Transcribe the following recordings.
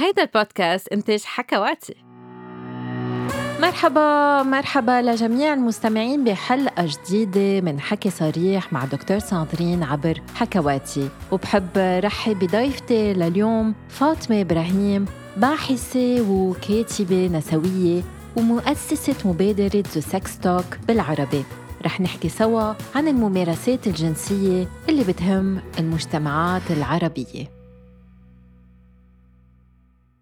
هيدا البودكاست إنتاج حكواتي. مرحبا مرحبا لجميع المستمعين بحلقة جديدة من حكي صريح مع دكتور ساندرين عبر حكواتي. وبحب رحب بضيفتي لليوم فاطمة إبراهيم باحثة وكاتبة نسوية ومؤسسة مبادرة The Sex Talk بالعربي. رح نحكي سوا عن الممارسات الجنسية اللي بتهم المجتمعات العربية.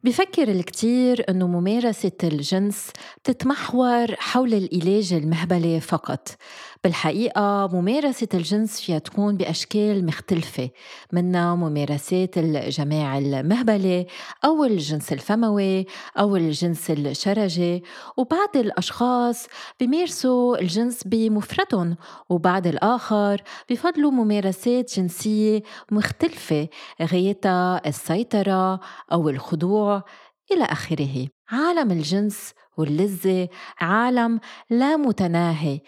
بفكر الكثير أنه ممارسة الجنس بتتمحور حول العلاج المهبلي فقط. بالحقيقة ممارسة الجنس فيها تكون بأشكال مختلفة منها ممارسات الجماع المهبلة أو الجنس الفموي أو الجنس الشرجي وبعض الأشخاص بيمارسوا الجنس بمفردهم وبعض الآخر بفضلوا ممارسات جنسية مختلفة غايتها السيطرة أو الخضوع إلى آخره. عالم الجنس واللذة عالم لا متناهي.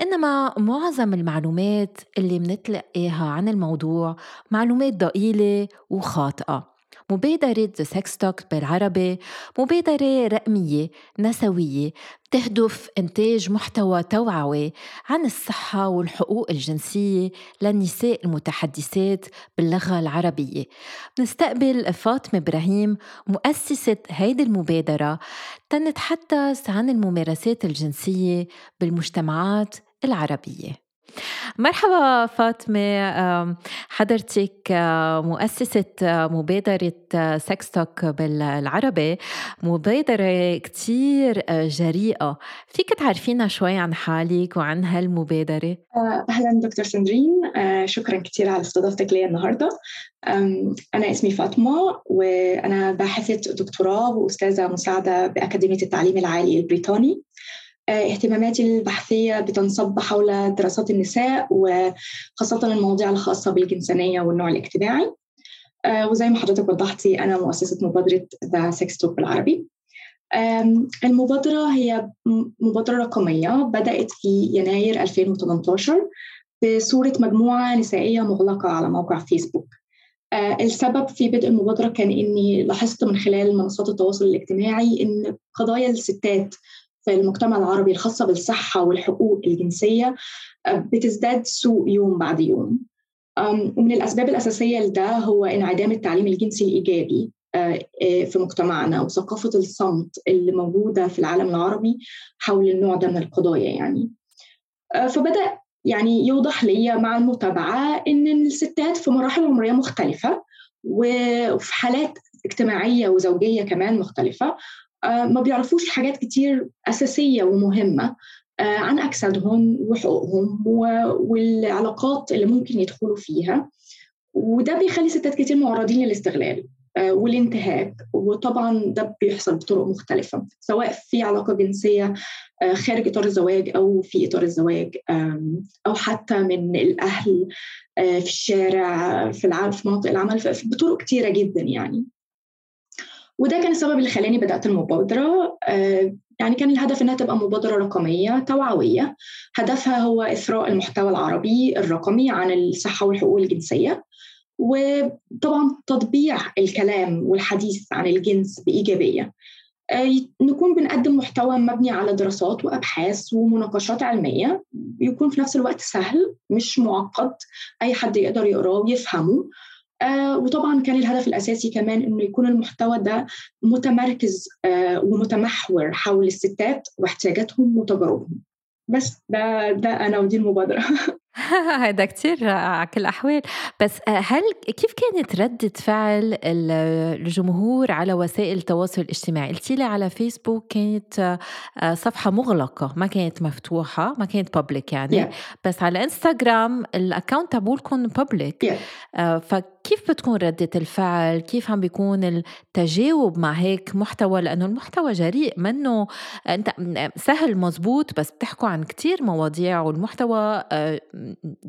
إنما معظم المعلومات اللي منتلقيها عن الموضوع معلومات ضئيلة وخاطئة. مبادرة The Sex Talk بالعربي مبادرة رقمية نسوية تهدف إنتاج محتوى توعوي عن الصحة والحقوق الجنسية للنساء المتحدثات باللغة العربية. نستقبل فاطمة إبراهيم مؤسسة هيدي المبادرة تنتحدث عن الممارسات الجنسية بالمجتمعات العربية. مرحبا فاطمة. حضرتك مؤسسة مبادرة سكس توك بالعربي. مبادرة كتير جريئة. فيك تعرفينا شوي عن حالك وعن هالمبادرة؟ آه، أهلا دكتور سندرين. آه، شكرا كتير على استضافتك لي النهاردة. أنا اسمي فاطمة وأنا باحثة دكتوراه وأستاذة مساعدة بأكاديمية التعليم العالي البريطاني. آه، اهتماماتي البحثية بتنصب حول دراسات النساء وخاصة المواضيع الخاصة بالجنسانية والنوع الاجتماعي. آه، وزي ما حضرتك وضحتي أنا مؤسسة مبادرة The Sex Talk بالعربي. المبادرة هي مبادرة رقمية بدأت في يناير 2018 بصورة مجموعة نسائية مغلقة على موقع فيسبوك آه، السبب في بدء المبادرة كان إني لاحظت من خلال منصات التواصل الاجتماعي إن قضايا الستات في المجتمع العربي الخاصة بالصحة والحقوق الجنسية آه، بتزداد سوء يوم بعد يوم. ومن الأسباب الأساسية لده هو انعدام التعليم الجنسي الإيجابي آه، آه، في مجتمعنا وثقافة الصمت اللي موجودة في العالم العربي حول النوع ده من القضايا يعني. فبدأ يعني يوضح لي مع المتابعة إن الستات في مراحل عمرية مختلفة وفي حالات اجتماعية وزوجية كمان مختلفة ما بيعرفوش حاجات كتير أساسية ومهمة. آه، عن أجسادهم وحقوقهم والعلاقات اللي ممكن يدخلوا فيها. وده بيخلي ستات كتير معرضين للاستغلال آه، والانتهاك. وطبعا ده بيحصل بطرق مختلفة سواء في علاقة جنسية خارج إطار الزواج أو في إطار الزواج أو حتى من الأهل في الشارع في العمل في مناطق العمل بطرق كتيرة جدا يعني. وده كان السبب اللي خلاني بدأت المبادرة. آه، يعني كان الهدف إنها تبقى مبادرة رقمية توعوية. هدفها هو إثراء المحتوى العربي الرقمي عن الصحة والحقوق الجنسية. وطبعا تطبيع الكلام والحديث عن الجنس بإيجابية. آه، نكون بنقدم محتوى مبني على دراسات وأبحاث ومناقشات علمية. يكون في نفس الوقت سهل مش معقد. أي حد يقدر يقراه ويفهمه. آه وطبعا كان الهدف الأساسي كمان إنه يكون المحتوى ده متمركز آه ومتمحور حول الستات واحتياجاتهم وتجاربهم. بس ده ده أنا ودي المبادرة. هذا كتير على كل الأحوال. بس آه، هل كيف كانت ردة فعل الجمهور على وسائل التواصل الاجتماعي؟ قلتي لي على فيسبوك كانت صفحة مغلقة ما كانت مفتوحة ما كانت public يعني. Yeah. بس على انستغرام ال account تبعولكم public yeah. فكيف بتكون ردة الفعل؟ كيف عم بيكون التجاوب مع هيك محتوى؟ لأنه المحتوى جريء منه أنت سهل مزبوط بس بتحكوا عن كتير مواضيع والمحتوى آه،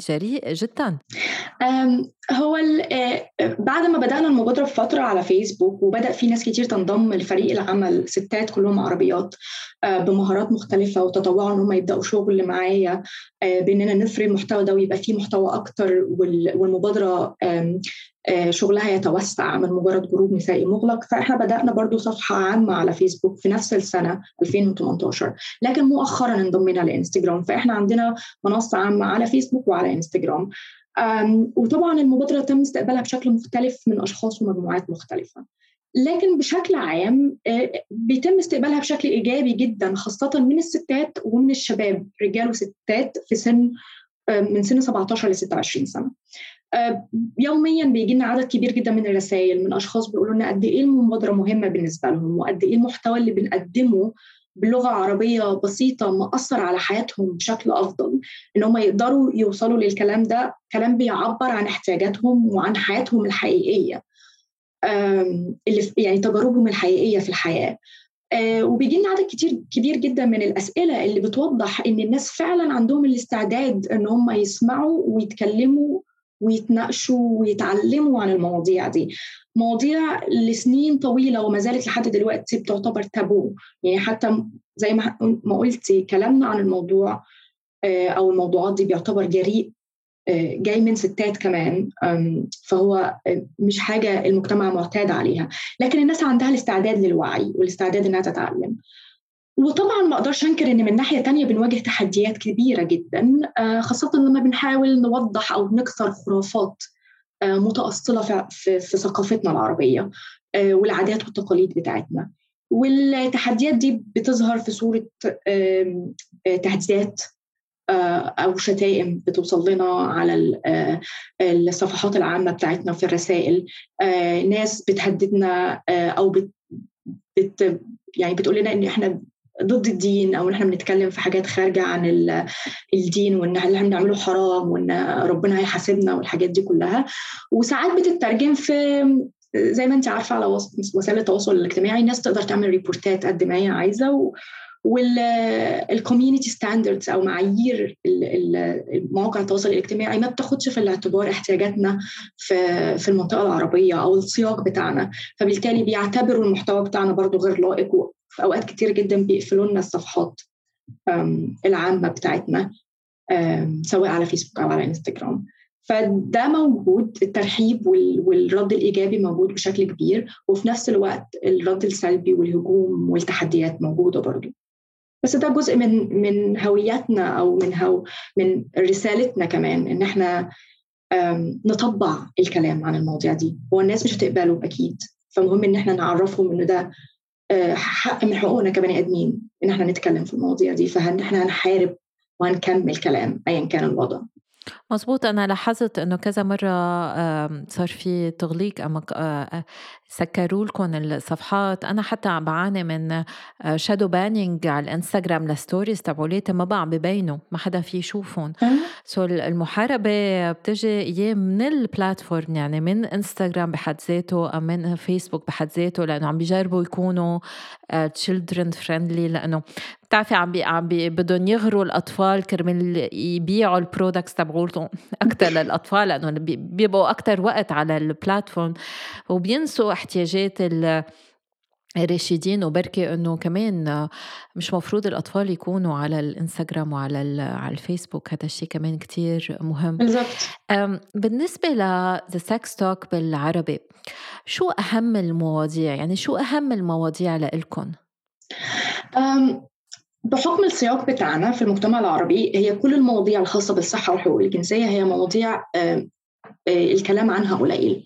جريء جدا. هو آه، بعد ما بدأنا المبادرة بفترة على فيسبوك وبدأ في ناس كتير تنضم لفريق العمل ستات كلهم عربيات آه، بمهارات مختلفة وتطوعوا إن هم يبدأوا شغل معايا بإننا نثري المحتوى ده ويبقى فيه محتوى أكتر والمبادرة شغلها يتوسع من مجرد group نسائي مغلق. فإحنا بدأنا برضو صفحة عامة على فيسبوك في نفس السنة 2018 لكن مؤخرا انضمينا لانستغرام فإحنا عندنا منصة عامة على فيسبوك وعلى انستغرام وطبعا المبادرة تم استقبالها بشكل مختلف من أشخاص ومجموعات مختلفة. لكن بشكل عام بيتم استقبالها بشكل إيجابي جدا خاصة من الستات ومن الشباب. رجال وستات في سن من سن 17 ل 26 سنة. يوميا بيجي لنا عدد كبير جدا من الرسائل من أشخاص بيقولوا لنا قد إيه المبادرة مهمة بالنسبة لهم وقد إيه المحتوى اللي بنقدمه بلغة عربية بسيطة مأثر على حياتهم بشكل أفضل إن هم يقدروا يوصلوا للكلام ده كلام بيعبر عن احتياجاتهم وعن حياتهم الحقيقية اللي يعني تجاربهم الحقيقية في الحياة. وبيجي لنا عدد كتير كبير جدا من الأسئلة اللي بتوضح إن الناس فعلا عندهم الاستعداد إن هم يسمعوا ويتكلموا ويتناقشوا ويتعلموا عن المواضيع دي. مواضيع لسنين طويلة وما زالت لحد دلوقتي بتعتبر تابو. يعني حتى زي ما قلتي كلامنا عن الموضوع أو الموضوعات دي بيعتبر جريء جاي من ستات كمان فهو مش حاجة المجتمع معتاد عليها. لكن الناس عندها الاستعداد للوعي والاستعداد إنها تتعلم. وطبعا ما أقدرش أنكر إن من ناحية تانية بنواجه تحديات كبيرة جدا خاصة لما بنحاول نوضح أو نكسر خرافات متأصلة في, ثقافتنا العربية والعادات والتقاليد بتاعتنا. والتحديات دي بتظهر في صورة تهديدات أو شتائم بتوصل لنا على الصفحات العامة بتاعتنا في الرسائل. ناس بتهددنا أو بت يعني بتقول لنا إن إحنا ضد الدين أو ان إحنا بنتكلم في حاجات خارجة عن الدين وإن اللي إحنا بنعمله حرام وإن ربنا هيحاسبنا والحاجات دي كلها. وساعات بتترجم في زي ما أنت عارفة على وسائل التواصل الاجتماعي الناس تقدر تعمل ريبورتات قد ما هي عايزة وال community standards أو معايير مواقع التواصل الاجتماعي ما بتاخدش في الاعتبار احتياجاتنا في في المنطقة العربية أو السياق بتاعنا. فبالتالي بيعتبروا المحتوى بتاعنا برضو غير لائق في أوقات كتير جدا بيقفلوا لنا الصفحات العامة بتاعتنا سواء على فيسبوك أو على انستغرام فده موجود الترحيب والرد الإيجابي موجود بشكل كبير وفي نفس الوقت الرد السلبي والهجوم والتحديات موجودة برضه بس ده جزء من من هويتنا أو من هو من رسالتنا كمان إن إحنا نطبع الكلام عن المواضيع دي. هو الناس مش هتقبله أكيد. فمهم إن إحنا نعرفهم إنه ده حق من حقوقنا كبني آدمين إن إحنا نتكلم في المواضيع دي فاحنا هنحارب وهنكمل كلام ايا كان الوضع؟ مزبوط أنا لاحظت إنه كذا مرة صار في تغليق أما سكروا لكم الصفحات. أنا حتى عم بعاني من shadow banning على الإنستغرام ل stories تبعولاتي ما بقى عم ببينوا ما حدا في يشوفهم. so المحاربة بتجي إياه من ال platform يعني من إنستغرام بحد ذاته أو من فيسبوك بحد ذاته لأنه عم بيجربوا يكونوا children friendly لأنه بتعرفي عم بي عم بدهم يغروا الأطفال كرمال يبيعوا ال products تبعولهم أكثر للأطفال لأنه بيبقوا أكثر وقت على ال platform وبينسوا احتياجات الراشدين وبركي إنه كمان مش مفروض الأطفال يكونوا على الإنستغرام وعلى على الفيسبوك. هذا الشيء كمان كتير مهم. بالضبط. بالنسبة ل سكس توك بالعربي شو أهم المواضيع؟ يعني شو أهم المواضيع لإلكم بحكم السياق بتاعنا في المجتمع العربي هي كل المواضيع الخاصة بالصحة والحقوق الجنسية هي مواضيع الكلام عنها قليل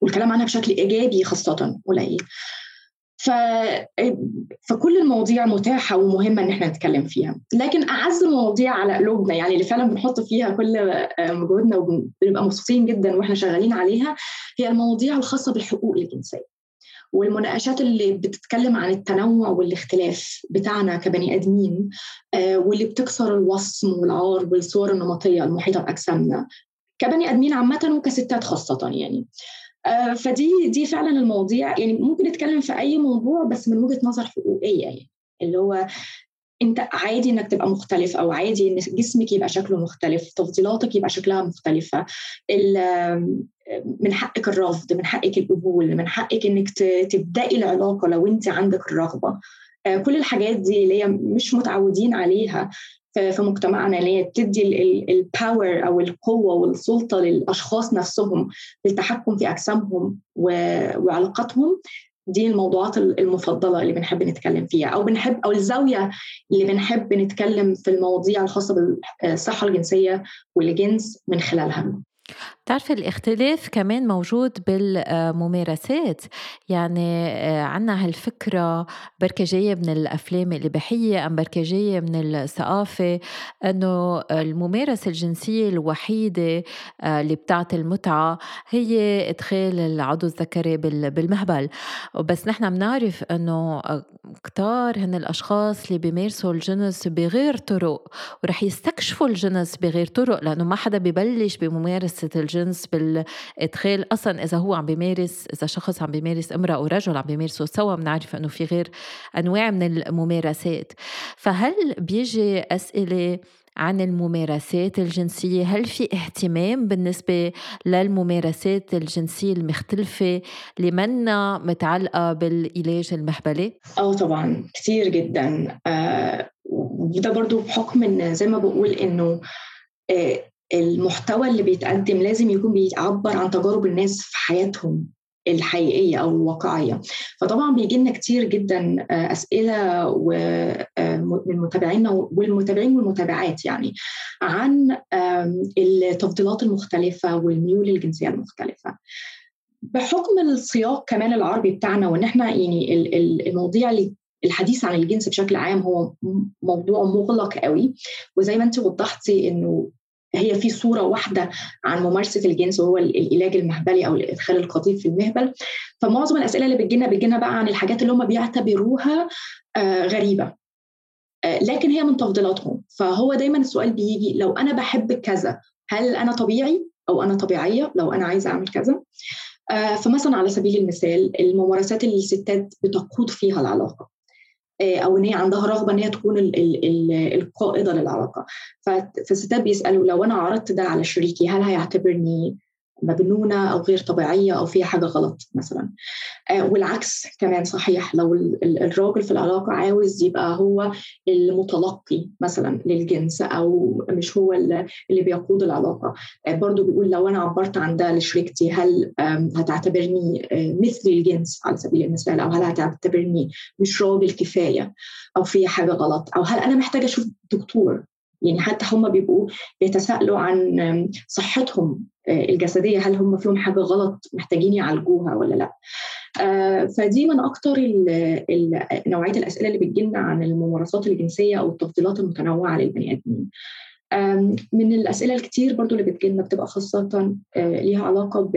والكلام عنها بشكل إيجابي خاصة قليل. ف... فكل المواضيع متاحة ومهمة إن إحنا نتكلم فيها. لكن أعز المواضيع على قلوبنا يعني اللي فعلا بنحط فيها كل مجهودنا وبنبقى مبسوطين جدا وإحنا شغالين عليها هي المواضيع الخاصة بالحقوق الجنسية. والمناقشات اللي بتتكلم عن التنوع والاختلاف بتاعنا كبني آدمين واللي بتكسر الوصم والعار والصور النمطية المحيطة بأجسامنا كبني آدمين عامة وكستات خاصة يعني. فدي دي فعلا المواضيع. يعني ممكن نتكلم في أي موضوع بس من وجهة نظر حقوقية يعني. اللي هو أنت عادي إنك تبقى مختلف أو عادي إن جسمك يبقى شكله مختلف تفضيلاتك يبقى شكلها مختلفة من حقك الرفض من حقك القبول من حقك إنك تبدأي العلاقة لو أنت عندك الرغبة. كل الحاجات دي اللي هي مش متعودين عليها في مجتمعنا اللي هي بتدي الباور أو القوة والسلطة للأشخاص نفسهم للتحكم في أجسامهم وعلاقاتهم دي الموضوعات المفضلة اللي بنحب نتكلم فيها. أو بنحب أو الزاوية اللي بنحب نتكلم في المواضيع الخاصة بالصحه الجنسية والجنس من خلالها. بتعرفي الاختلاف كمان موجود بالممارسات؟ يعني آه، عنا هالفكرة بركة جاية من الأفلام الإباحية أم بركة جاية من الثقافة أنه الممارسة الجنسية الوحيدة آه، اللي بتعطي المتعة هي إدخال العضو الذكري بالمهبل. بس نحن بنعرف أنه آه، كتار هن الأشخاص اللي بيمارسوا الجنس بغير طرق ورح يستكشفوا الجنس بغير طرق لأنه ما حدا ببلش بممارسة الجنس بالإدخال. أصلا إذا هو عم بيمارس إذا شخص عم بيمارس امرأة ورجل عم بيمارسوا سوا بنعرف إنه في غير أنواع من الممارسات. فهل بيجي أسئلة عن الممارسات الجنسية؟ هل في اهتمام بالنسبة للممارسات الجنسية المختلفة اللي متعلقة بالعلاج المهبلي؟ آه طبعا. كثير جدا. آه وده برضو بحكم إن زي ما بقول إنه آه المحتوى اللي بيتقدم لازم يكون بيعبر عن تجارب الناس في حياتهم الحقيقية أو الواقعية. فطبعا بيجي لنا كتير جدا آه، أسئلة آه، من متابعينا والمتابعين والمتابعات يعني عن التفضيلات المختلفة والميول الجنسية المختلفة. بحكم السياق كمان العربي بتاعنا وإن إحنا يعني المواضيع اللي الحديث عن الجنس بشكل عام هو موضوع مغلق قوي وزي ما أنت وضحتي إنه هي في صورة واحدة عن ممارسة الجنس وهو العلاج المهبلي أو الإدخال القضيب في المهبل. فمعظم الأسئلة اللي بتجينا بتجينا بقى عن الحاجات اللي هم بيعتبروها آه، غريبة. آه، لكن هي من تفضيلاتهم. فهو دايما السؤال بيجي لو أنا بحب كذا هل أنا طبيعي أو أنا طبيعية لو أنا عايزة أعمل كذا؟ آه، فمثلا على سبيل المثال الممارسات اللي الستات بتقود فيها العلاقة. أو إن هي عندها رغبة إن هي تكون ال ال ال القائدة للعلاقة. فالستات بيسالوا لو أنا عرضت ده على شريكي هل هيعتبرني مجنونة أو غير طبيعية أو فيها حاجة غلط مثلا. آه، والعكس كمان صحيح لو الراجل في العلاقة عاوز يبقى هو المتلقي مثلا للجنس أو مش هو اللي بيقود العلاقة. آه، برضو بيقول لو أنا عبرت عن ده لشريكتي هل هتعتبرني آه، مثل الجنس على سبيل المثال؟ أو هل هتعتبرني مش راجل كفاية أو في حاجة غلط؟ أو هل أنا محتاجة أشوف دكتور؟ يعني حتى هم بيبقوا بيتساءلوا عن صحتهم الجسدية هل هم فيهم حاجة غلط محتاجين يعالجوها ولا لأ؟ آه، فدي من أكثر نوعية الأسئلة اللي بتجيلنا عن الممارسات الجنسية أو التفضيلات المتنوعة للبني آدمين. من الأسئلة الكتير برضو اللي بتجيلنا بتبقى خاصة آه، ليها علاقة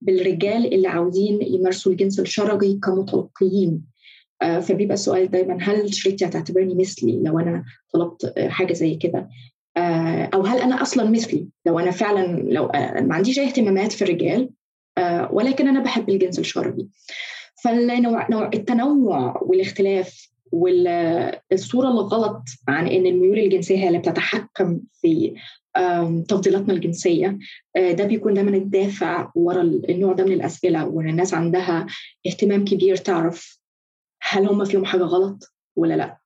بالرجال اللي عاوزين يمارسوا الجنس الشرجي كمتلقيين فبيبقى السؤال دايما هل شريكتي هتعتبرني مثلي لو أنا طلبت حاجة زي كده؟ آه، أو هل أنا أصلا مثلي؟ لو أنا فعلا لو آه، ما عنديش أي اهتمامات في الرجال آه، ولكن أنا بحب الجنس الشربي. فالنوع نوع التنوع والاختلاف والصورة الغلط عن إن الميول الجنسية هي اللي بتتحكم في تفضيلاتنا الجنسية ده بيكون دايما الدافع ورا النوع ده من الأسئلة وإن الناس عندها اهتمام كبير تعرف هل هم فيهم حاجة غلط ولا لأ.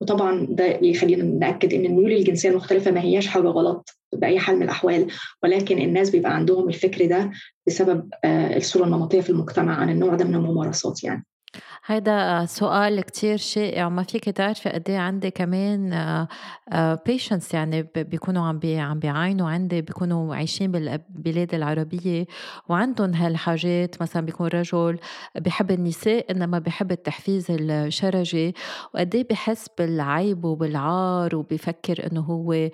وطبعا ده بيخلينا نأكد إن الميول الجنسية المختلفة ما هياش حاجة غلط بأي حال من الأحوال ولكن الناس بيبقى عندهم الفكر ده بسبب آه، الصورة النمطية في المجتمع عن النوع ده من الممارسات يعني. هيدا سؤال كتير شائع وما فيك تعرفي قد إيه عندي كمان patients آه، يعني بيكونوا عم بي عم بيعاينوا عندي بيكونوا عايشين بالبلاد العربية وعندهم هالحاجات مثلا بيكون رجل بحب النساء إنما بحب التحفيز الشرجي وقد إيه بحس بالعيب وبالعار وبفكر إنه هو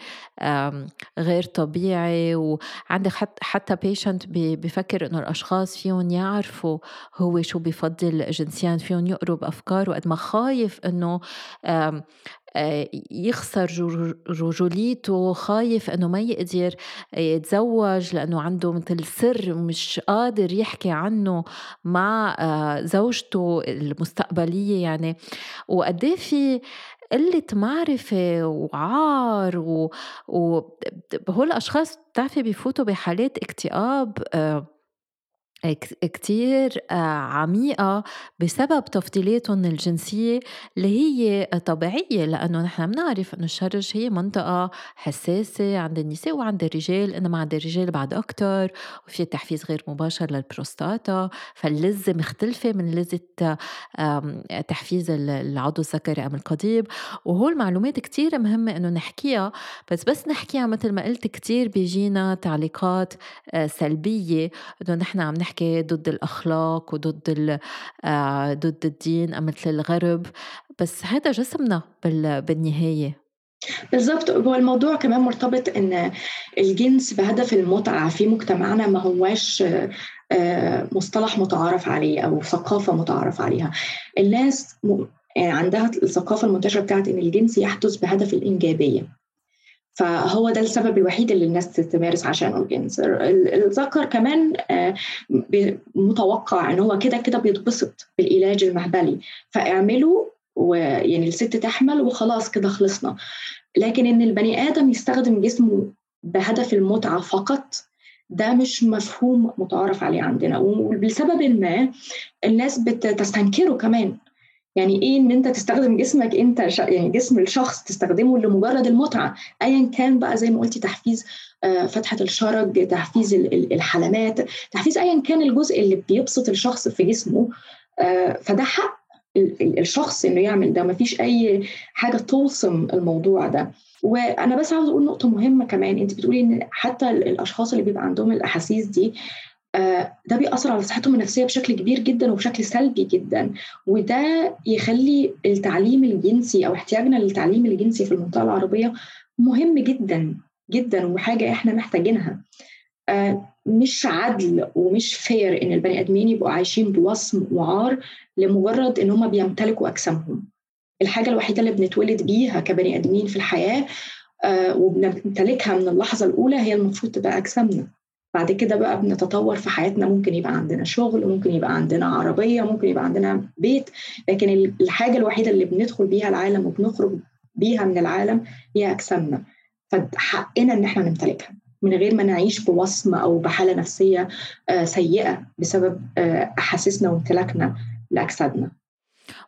غير طبيعي وعندي حتى patient بفكر إنه الأشخاص فيهم يعرفوا هو شو بفضل جنسيا فيهم يقروا بأفكار وقد ما خايف إنه يخسر رجوليته خايف إنه ما يقدر يتزوج لأنه عنده مثل سر مش قادر يحكي عنه مع زوجته المستقبلية يعني. وقد إيه في قلة معرفة وعار و... و... هول الأشخاص بتعرفي بيفوتوا بحالات اكتئاب كتير آه، عميقة بسبب تفضيلاتهم الجنسية اللي هي طبيعية لأنه نحن بنعرف إنه الشرج هي منطقة حساسة عند النساء وعند الرجال إنما عند الرجال بعد أكتر وفي تحفيز غير مباشر للبروستاتا فاللذة مختلفة من لذة تحفيز العضو الذكري أم القضيب. وهول معلومات كتير مهمة إنه نحكيها بس بس نحكيها مثل ما قلت كتير بيجينا تعليقات آه، سلبية إنه نحن عم نحكي نحكي ضد الأخلاق وضد آه، ضد الدين مثل الغرب. بس هذا جسمنا بالنهاية. بالظبط هو الموضوع كمان مرتبط إن الجنس بهدف المتعة في مجتمعنا ما هواش آه، مصطلح متعارف عليه أو ثقافة متعارف عليها. الناس يعني عندها الثقافة المنتشرة بتاعت إن الجنس يحدث بهدف الإنجابية. فهو ده السبب الوحيد اللي الناس تمارس عشانه الجنس الذكر كمان آه، متوقع إن هو كده كده بيتبسط بالعلاج المهبلي. فاعمله ويعني الست تحمل وخلاص كده خلصنا. لكن إن البني آدم يستخدم جسمه بهدف المتعة فقط ده مش مفهوم متعارف عليه عندنا. ولسبب ما الناس بتستنكره كمان. يعني إيه إن أنت تستخدم جسمك أنت يعني جسم الشخص تستخدمه لمجرد المتعة ايا كان بقى زي ما قلتي تحفيز آه، فتحة الشرج تحفيز الحلمات تحفيز ايا كان الجزء اللي بيبسط الشخص في جسمه آه، فده حق الشخص إنه يعمل ده مفيش أي حاجة توصم الموضوع ده. وأنا بس عاوز أقول نقطة مهمة كمان أنت بتقولي إن حتى الأشخاص اللي بيبقى عندهم الأحاسيس دي ده بيأثر على صحتهم النفسية بشكل كبير جدا وبشكل سلبي جدا. وده يخلي التعليم الجنسي أو احتياجنا للتعليم الجنسي في المنطقة العربية مهم جدا جدا وحاجة إحنا محتاجينها. آه، مش عدل ومش فير إن البني آدمين يبقوا عايشين بوصم وعار لمجرد إن هم بيمتلكوا أجسامهم. الحاجة الوحيدة اللي بنتولد بيها كبني آدمين في الحياة آه، وبنمتلكها من اللحظة الأولى هي المفروض تبقى أجسامنا. بعد كده بقى بنتطور في حياتنا. ممكن يبقى عندنا شغل ممكن يبقى عندنا عربية ممكن يبقى عندنا بيت. لكن الحاجة الوحيدة اللي بندخل بيها العالم وبنخرج بيها من العالم هي أجسامنا. فحقنا إن إحنا نمتلكها. من غير ما نعيش بوصمة أو بحالة نفسية آه، سيئة بسبب آه، أحاسيسنا وامتلاكنا لأجسادنا.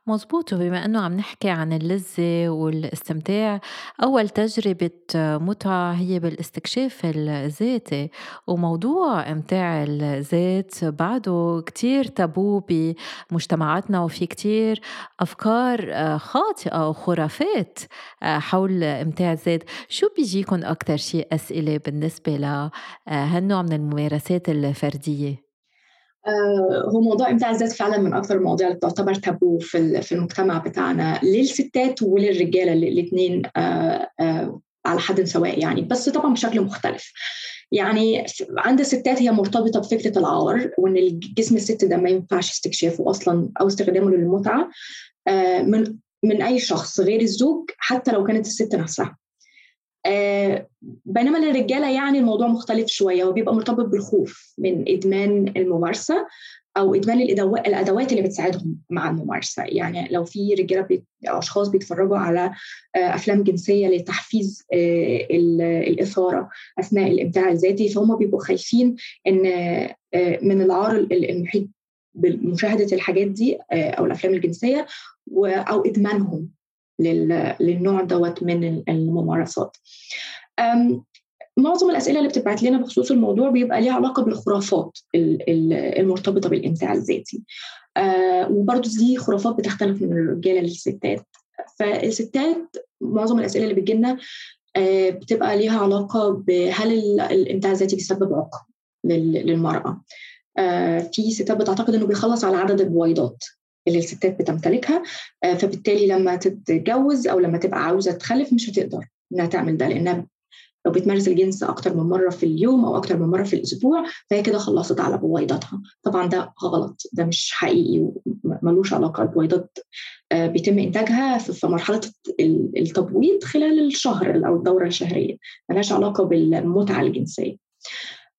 مظبوط وبما أنه عم نحكي عن اللذة والاستمتاع أول تجربة متعة هي بالاستكشاف الذاتي وموضوع إمتاع الذات بعده كتير تابو بمجتمعاتنا وفي كتير أفكار خاطئة وخرافات حول إمتاع الذات. شو بيجيكم أكتر شيء أسئلة بالنسبة لهالنوع من الممارسات الفردية؟ آه، هو موضوع امتاع الذات فعلا من أكثر المواضيع اللي تعتبر تابو في في المجتمع بتاعنا للستات وللرجالة الاثنين آه، آه، على حد سواء يعني بس طبعا بشكل مختلف. يعني عند الستات هي مرتبطة بفكرة العار وإن الجسم الست ده ما ينفعش استكشافه أصلا أو استخدامه للمتعة من من أي شخص غير الزوج حتى لو كانت الست نفسها. بينما للرجالة يعني الموضوع مختلف شوية وبيبقى مرتبط بالخوف من إدمان الممارسة أو إدمان الادوات اللي بتساعدهم مع الممارسة. يعني لو في رجالة بي... أشخاص بيتفرجوا على آه، أفلام جنسية لتحفيز آه، الإثارة أثناء الإبداع الذاتي فهم بيبقوا خايفين إن من العار المحيط بمشاهده الحاجات دي أو الأفلام الجنسية أو إدمانهم. للنوع دوت من الممارسات. معظم الأسئلة اللي بتبعت لنا بخصوص الموضوع بيبقى ليها علاقة بالخرافات المرتبطة بالامتاع الذاتي. وبرضه دي خرافات بتختلف من الرجاله للستات. فالستات معظم الأسئلة اللي آه، بتبقى ليها علاقة بهل الامتاع الذاتي بيسبب عقم للمرأة؟ في ستات بتعتقد إنه بيخلص على عدد البويضات. اللي الستات بتمتلكها آه، فبالتالي لما تتجوز أو لما تبقى عاوزة تخلف مش هتقدر إنها تعمل ده لأنها لو بتمارس الجنس أكتر من مرة في اليوم أو أكتر من مرة في الأسبوع فهي كده خلصت على بويضاتها طبعا ده غلط ده مش حقيقي وملوش علاقة البويضات آه، بيتم إنتاجها في مرحلة التبويض خلال الشهر أو الدورة الشهرية ملهاش علاقة بالمتعة الجنسية.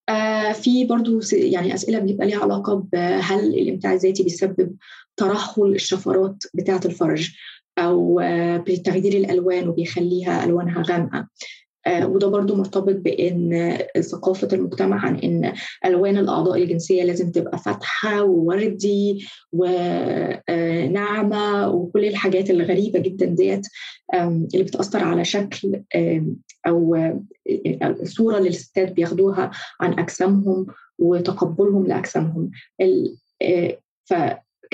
آه في برضو يعني أسئلة بيبقى ليها علاقة بهل الإمتاع الذاتي بيسبب ترهل الشفرات بتاعة الفرج أو آه بتغيير الألوان وبيخليها ألوانها غامقة. آه وده برضو مرتبط بإن ثقافة المجتمع عن إن ألوان الأعضاء الجنسية لازم تبقى فاتحة ووردي وناعمة آه، وكل الحاجات الغريبة جدا ديت اللي بتأثر على شكل أو الصورة اللي الستات بياخدوها عن أجسامهم وتقبلهم لأجسامهم. آه، ف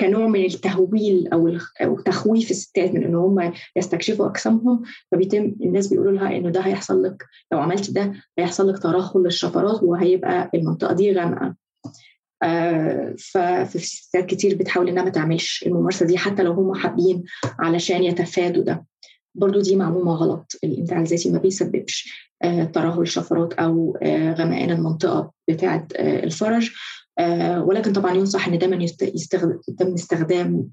كنوع من التهويل أو أو تخويف الستات من إن هم يستكشفوا أجسامهم فبيتم الناس بيقولوا لها إنه ده هيحصل لك لو عملت ده هيحصل لك ترهل للشفرات وهيبقى المنطقة دي غامقة. آه ففي ستات كتير بتحاول إنها ما تعملش الممارسة دي حتى لو هم حابين علشان يتفادوا ده. برضو دي معلومة غلط الإمتاع الذاتي ما بيسببش آه ترهل شفرات أو آه غمقان المنطقة بتاعة آه الفرج. ولكن طبعا ينصح إن دايما يتم استخدام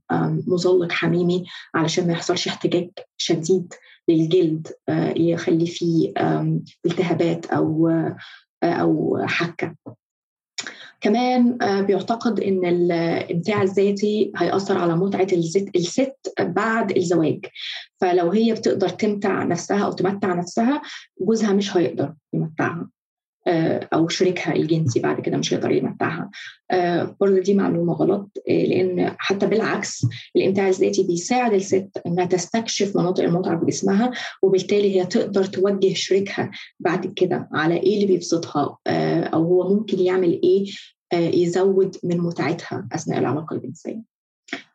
مزلق حميمي علشان ما يحصلش احتجاج شديد للجلد آه، يخلي فيه التهابات أو آه، أو حكة. كمان بيعتقد إن الامتاع الذاتي هيأثر على متعة الست بعد الزواج. فلو هي بتقدر تمتع نفسها أو تمتع نفسها جوزها مش هيقدر يمتعها. آه، أو شريكها الجنسي بعد كده مش هيقدر يمتعها آه، برضه دي معلومة غلط آه، لأن حتى بالعكس الامتاع الذاتي بيساعد الست إنها تستكشف مناطق المتعة بجسمها وبالتالي هي تقدر توجه شريكها بعد كده على إيه اللي بيبسطها أو هو ممكن يعمل إيه يزود من متعتها أثناء العلاقة الجنسية.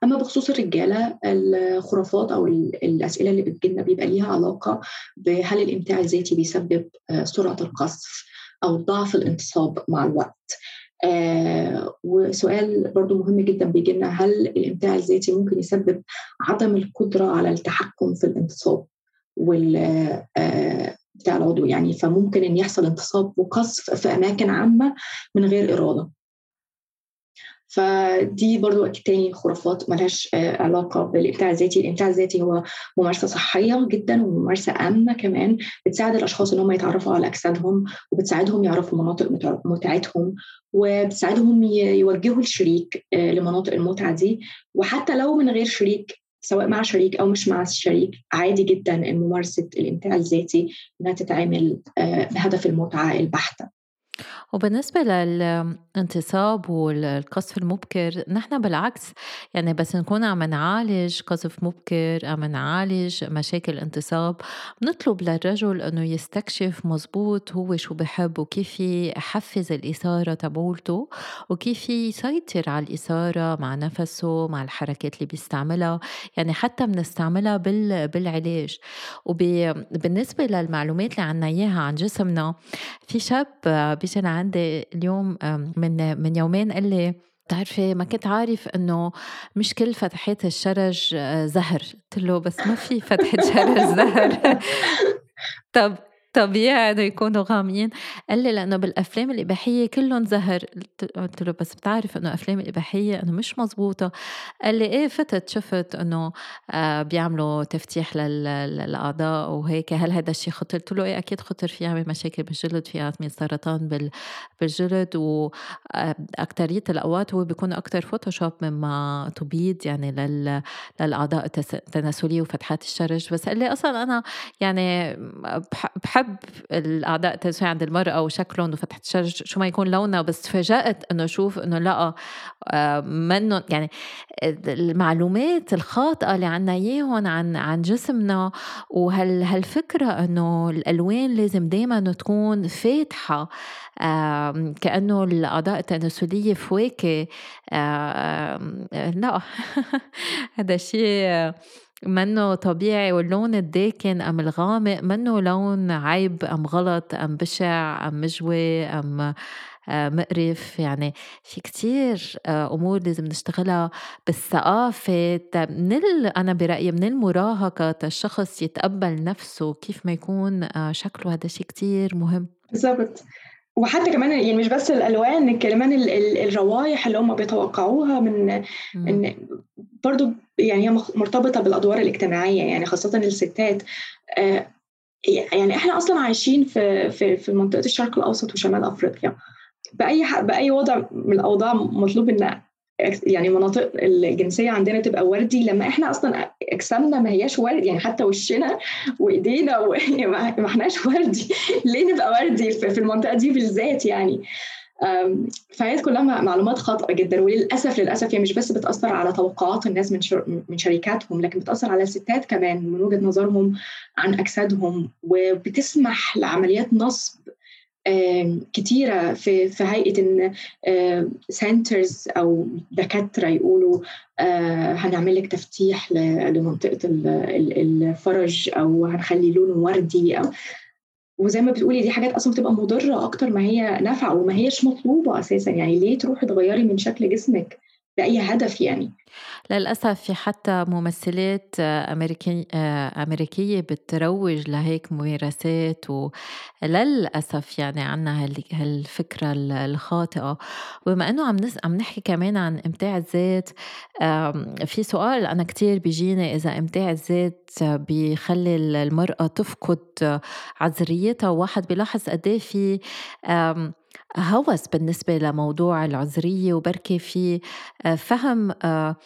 أما بخصوص الرجالة الخرافات أو الأسئلة اللي بتجيلنا بيبقى ليها علاقة بهل الامتاع الذاتي بيسبب سرعة القذف أو ضعف الانتصاب مع الوقت. آه وسؤال برضو مهم جدا بيجي لنا هل الإمتاع الذاتي ممكن يسبب عدم القدرة على التحكم في الانتصاب وال آه بتاع العضو يعني فممكن إن يحصل انتصاب وقصف في أماكن عامة من غير إرادة؟ فدي برضو تاني خرافات ملهاش آه، علاقة بالإبداع الذاتي. الإبداع الذاتي هو ممارسة صحية جدا وممارسة آمنة كمان بتساعد الأشخاص إن هم يتعرفوا على أجسادهم وبتساعدهم يعرفوا مناطق متعتهم وبتساعدهم يوجهوا الشريك آه، لمناطق المتعة دي. وحتى لو من غير شريك سواء مع شريك أو مش مع الشريك عادي جدا ممارسة الامتاع الذاتي إنها تتعمل آه، بهدف المتعة البحتة. وبالنسبة للانتصاب والقذف المبكر نحن بالعكس يعني بس نكون عم نعالج قذف مبكر عم نعالج مشاكل انتصاب بنطلب للرجل إنه يستكشف مزبوط هو شو بحب وكيف يحفز الإثارة تبولته وكيف يسيطر على الإثارة مع نفسه مع الحركات اللي بيستعملها يعني حتى بنستعملها بالعلاج. وبالنسبة للمعلومات اللي عنا إياها عن جسمنا في شاب بيجي عندي اليوم من من يومين قال لي بتعرفي ما كنت عارف إنه مش كل فتحات الشرج آه، زهر. قلت له بس ما في فتحة شرج زهر. طب طبيعي إنه يكونوا غاميين قال لي لأنه بالأفلام الإباحية كلهم زهر. قلت له بس بتعرف إنه أفلام الاباحيه إنه مش مزبوطه قال لي إيه فتت شفت إنه آه بيعملوا تفتيح للأعضاء وهيك. هل هذا الشيء خطر؟ قلت له إيه أكيد خطر. في يعمل مشاكل بالجلد في يعمل سرطان بالجلد واكثريه آه، الأوقات هو بيكون أكثر فوتوشوب مما تبيض يعني للأعضاء التناسلية وفتحات الشرج. بس قال لي أصلا أنا يعني بحب بحب الاعضاء التناسليه عند المرأة وشكلهم وفتحة الشرج شو ما يكون لونها بس تفاجأت إنه أشوف إنه لا آه، منهم يعني المعلومات الخاطئة اللي عنا إياهم عن عن جسمنا. وهال هالفكرة إنه الألوان لازم دائما تكون فاتحة. كأنه الأعضاء التناسلية فواكه. لا. هذا شيء منه طبيعي واللون الداكن أم الغامق منه لون عيب أم غلط أم بشع أم مجوي أم آه، مقرف. يعني في كتير آه، أمور لازم نشتغلها بالثقافة. من. أنا برأيي من المراهقة الشخص يتقبل نفسه كيف ما يكون آه، شكله هذا شيء كتير مهم. بالضبط. وحتى كمان يعني مش بس الألوان كمان الروائح اللي هم بيتوقعوها من إن برضو يعني هي مرتبطة بالأدوار الاجتماعية يعني خاصة الستات. آه، يعني إحنا أصلا عايشين في في في منطقة الشرق الأوسط وشمال أفريقيا. بأي بأي وضع من الأوضاع مطلوب إن يعني مناطق الجنسية عندنا تبقى وردي لما إحنا أصلا أجسامنا ما هياش وردي يعني حتى وشنا وإيدينا و... ما إحناش وردي. ليه نبقى وردي في المنطقة دي بالذات يعني؟ فهي كلها معلومات خاطئة جدا وللاسف للأسف هي مش بس بتأثر على توقعات الناس من من شركاتهم لكن بتأثر على الستات كمان من وجهة نظرهم عن أجسادهم وبتسمح لعمليات نصب كتيرة في في هيئة إن سنترز أو دكاترة يقولوا آه، هنعمل لك تفتيح لمنطقة الفرج أو هنخلي لونه وردي أو وزي ما بتقولي دي حاجات أصلا بتبقى مضرة أكتر ما هي نافعة وما هيش مطلوبة أساسا. يعني ليه تروحي تغيري من شكل جسمك؟ لاي هدف يعني. للأسف في حتى ممثلات أمريكي أمريكية بتروج لهيك ممارسات وللأسف يعني عنا هالفكرة الخاطئة. وبما إنه عم نس... عم نحكي كمان عن إمتاع الذات في سؤال أنا كتير بيجيني إذا إمتاع الذات بيخلي المرأة تفقد عذريتها وواحد بيلاحظ قد إيه في هوس بالنسبة لموضوع العذرية وبركي في آه، فهم آه،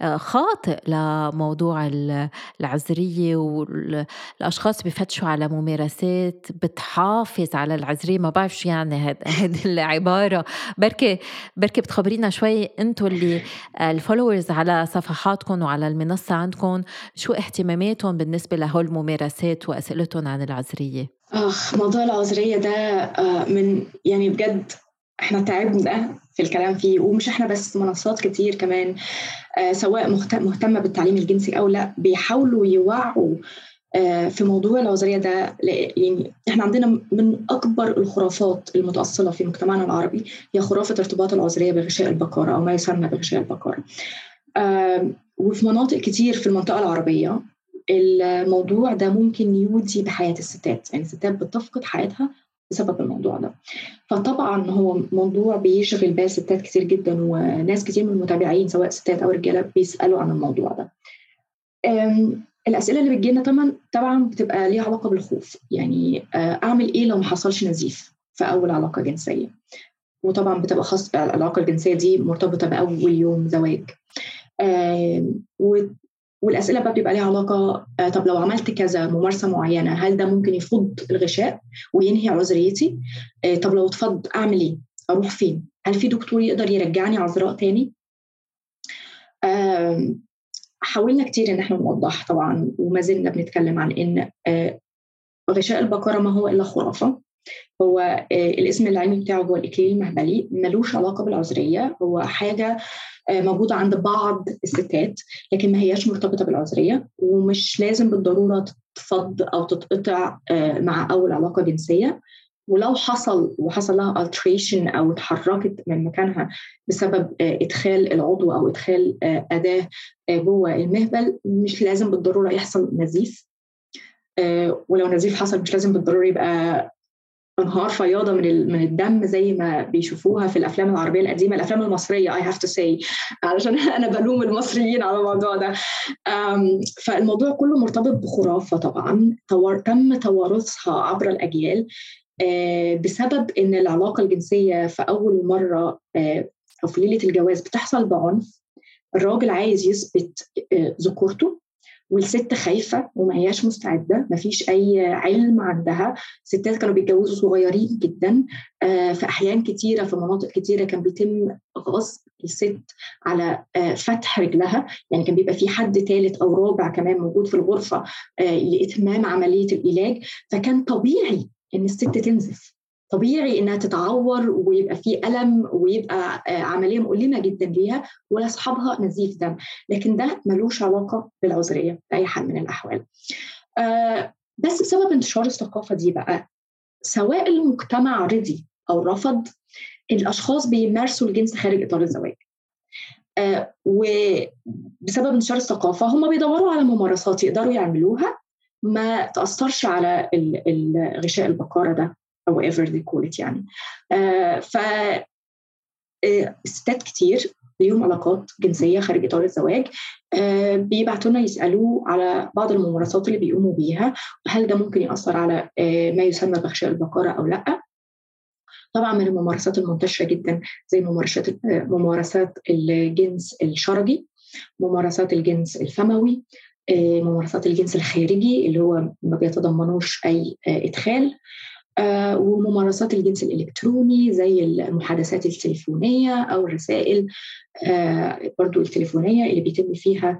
آه، خاطئ لموضوع العذرية والأشخاص بفتشوا على ممارسات بتحافظ على العذرية. ما بعرف شو يعني هذه العبارة. بركي بركي بتخبرينا شوي أنتم اللي الفولورز على صفحاتكم وعلى المنصة عندكم شو اهتماماتهم بالنسبة لهول الممارسات وأسئلتهم عن العذرية؟ آخ موضوع العذرية ده آه، من يعني بجد إحنا تعبنا في الكلام فيه ومش إحنا بس منصات كتير كمان آه، سواء مهتمة بالتعليم الجنسي أو لأ بيحاولوا يوعوا آه، في موضوع العذرية ده يعني إحنا عندنا من أكبر الخرافات المتأصلة في مجتمعنا العربي هي خرافة ارتباط العذرية بغشاء البقرة أو ما يسمى بغشاء البقرة. وفي مناطق كتير في المنطقة العربية الموضوع ده ممكن يودي بحياة الستات. يعني الستات بتفقد حياتها بسبب الموضوع ده. فطبعا هو موضوع بيشغل بال ستات كتير جدا وناس كتير من المتابعين سواء ستات أو رجالة بيسألوا عن الموضوع ده. الأسئلة اللي بتجينا طبعا طبعا بتبقى ليها علاقة بالخوف. يعني آه، أعمل إيه لو ما حصلش نزيف في أول علاقة جنسية؟ وطبعا بتبقى خاص بالعلاقه الجنسية دي مرتبطة بأول يوم زواج. والأسئلة بقى بيبقى ليها علاقة آه، طب لو عملت كذا ممارسة معينة هل ده ممكن يفض الغشاء وينهي عذريتي؟ آه، طب لو اتفض أعمل إيه؟ أروح فين؟ هل في دكتور يقدر يرجعني عذراء تاني؟ حاولنا كتير إن إحنا نوضح طبعا وما زلنا بنتكلم عن إن آه، غشاء البقرة ما هو إلا خرافة. هو الاسم العلمي بتاعه هو الاكليل المهبلي ملوش علاقة بالعذرية هو حاجة آه، موجودة عند بعض الستات لكن ما هياش مرتبطة بالعذرية ومش لازم بالضرورة تتفض أو تتقطع آه، مع أول علاقة جنسية. ولو حصل وحصل لها alteration أو اتحركت من مكانها بسبب آه، إدخال العضو أو إدخال أداة جوه المهبل مش لازم بالضرورة يحصل نزيف. ولو نزيف حصل مش لازم بالضرورة يبقى أنهار فياضة من من الدم زي ما بيشوفوها في الأفلام العربية القديمة الأفلام المصرية I have to say علشان أنا بلوم المصريين على الموضوع ده. فالموضوع كله مرتبط بخرافة طبعا. تم توارثها عبر الأجيال آه، بسبب إن العلاقة الجنسية في أول مرة آه، أو في ليلة الجواز بتحصل بعنف. الراجل عايز يثبت آه، ذكورته. والست خايفة وما هياش مستعدة ما فيش أي علم عندها. ستات كانوا بيتجوزوا صغيرين جدا آه، في أحيان كتيرة في مناطق كتيرة كان بيتم غصب الست على آه، فتح رجلها. يعني كان بيبقى في حد ثالث أو رابع كمان موجود في الغرفة آه، لإتمام عملية العلاج. فكان طبيعي إن الست تنزف. طبيعي إنها تتعور ويبقى في ألم ويبقى آه، عملية مؤلمة جدا ليها ولاصحابها نزيف دم. لكن ده ملوش علاقة بالعذرية بأي حال من الأحوال. آه، بس بسبب انتشار الثقافة دي بقى سواء المجتمع رضي أو رفض الأشخاص بيمارسوا الجنس خارج إطار الزواج. آه، وبسبب انتشار الثقافة هم بيدوروا على ممارسات يقدروا يعملوها. ما تأثرش على غشاء البقارة ده. أو ايفر call it يعني. آه ف آه، ستات كتير ليهم علاقات جنسية خارج إطار الزواج آه بيبعتوا لنا يسألوا على بعض الممارسات اللي بيقوموا بيها وهل ده ممكن يأثر على ما يسمى بغشاء البقرة أو لأ. طبعا من الممارسات المنتشرة جدا زي ممارسات ممارسات الجنس الشرجي ممارسات الجنس الفموي ممارسات الجنس الخارجي اللي هو ما بيتضمنوش أي إدخال. آه، وممارسات الجنس الإلكتروني زي المحادثات التليفونية أو الرسائل برضو التليفونية اللي بيتم فيها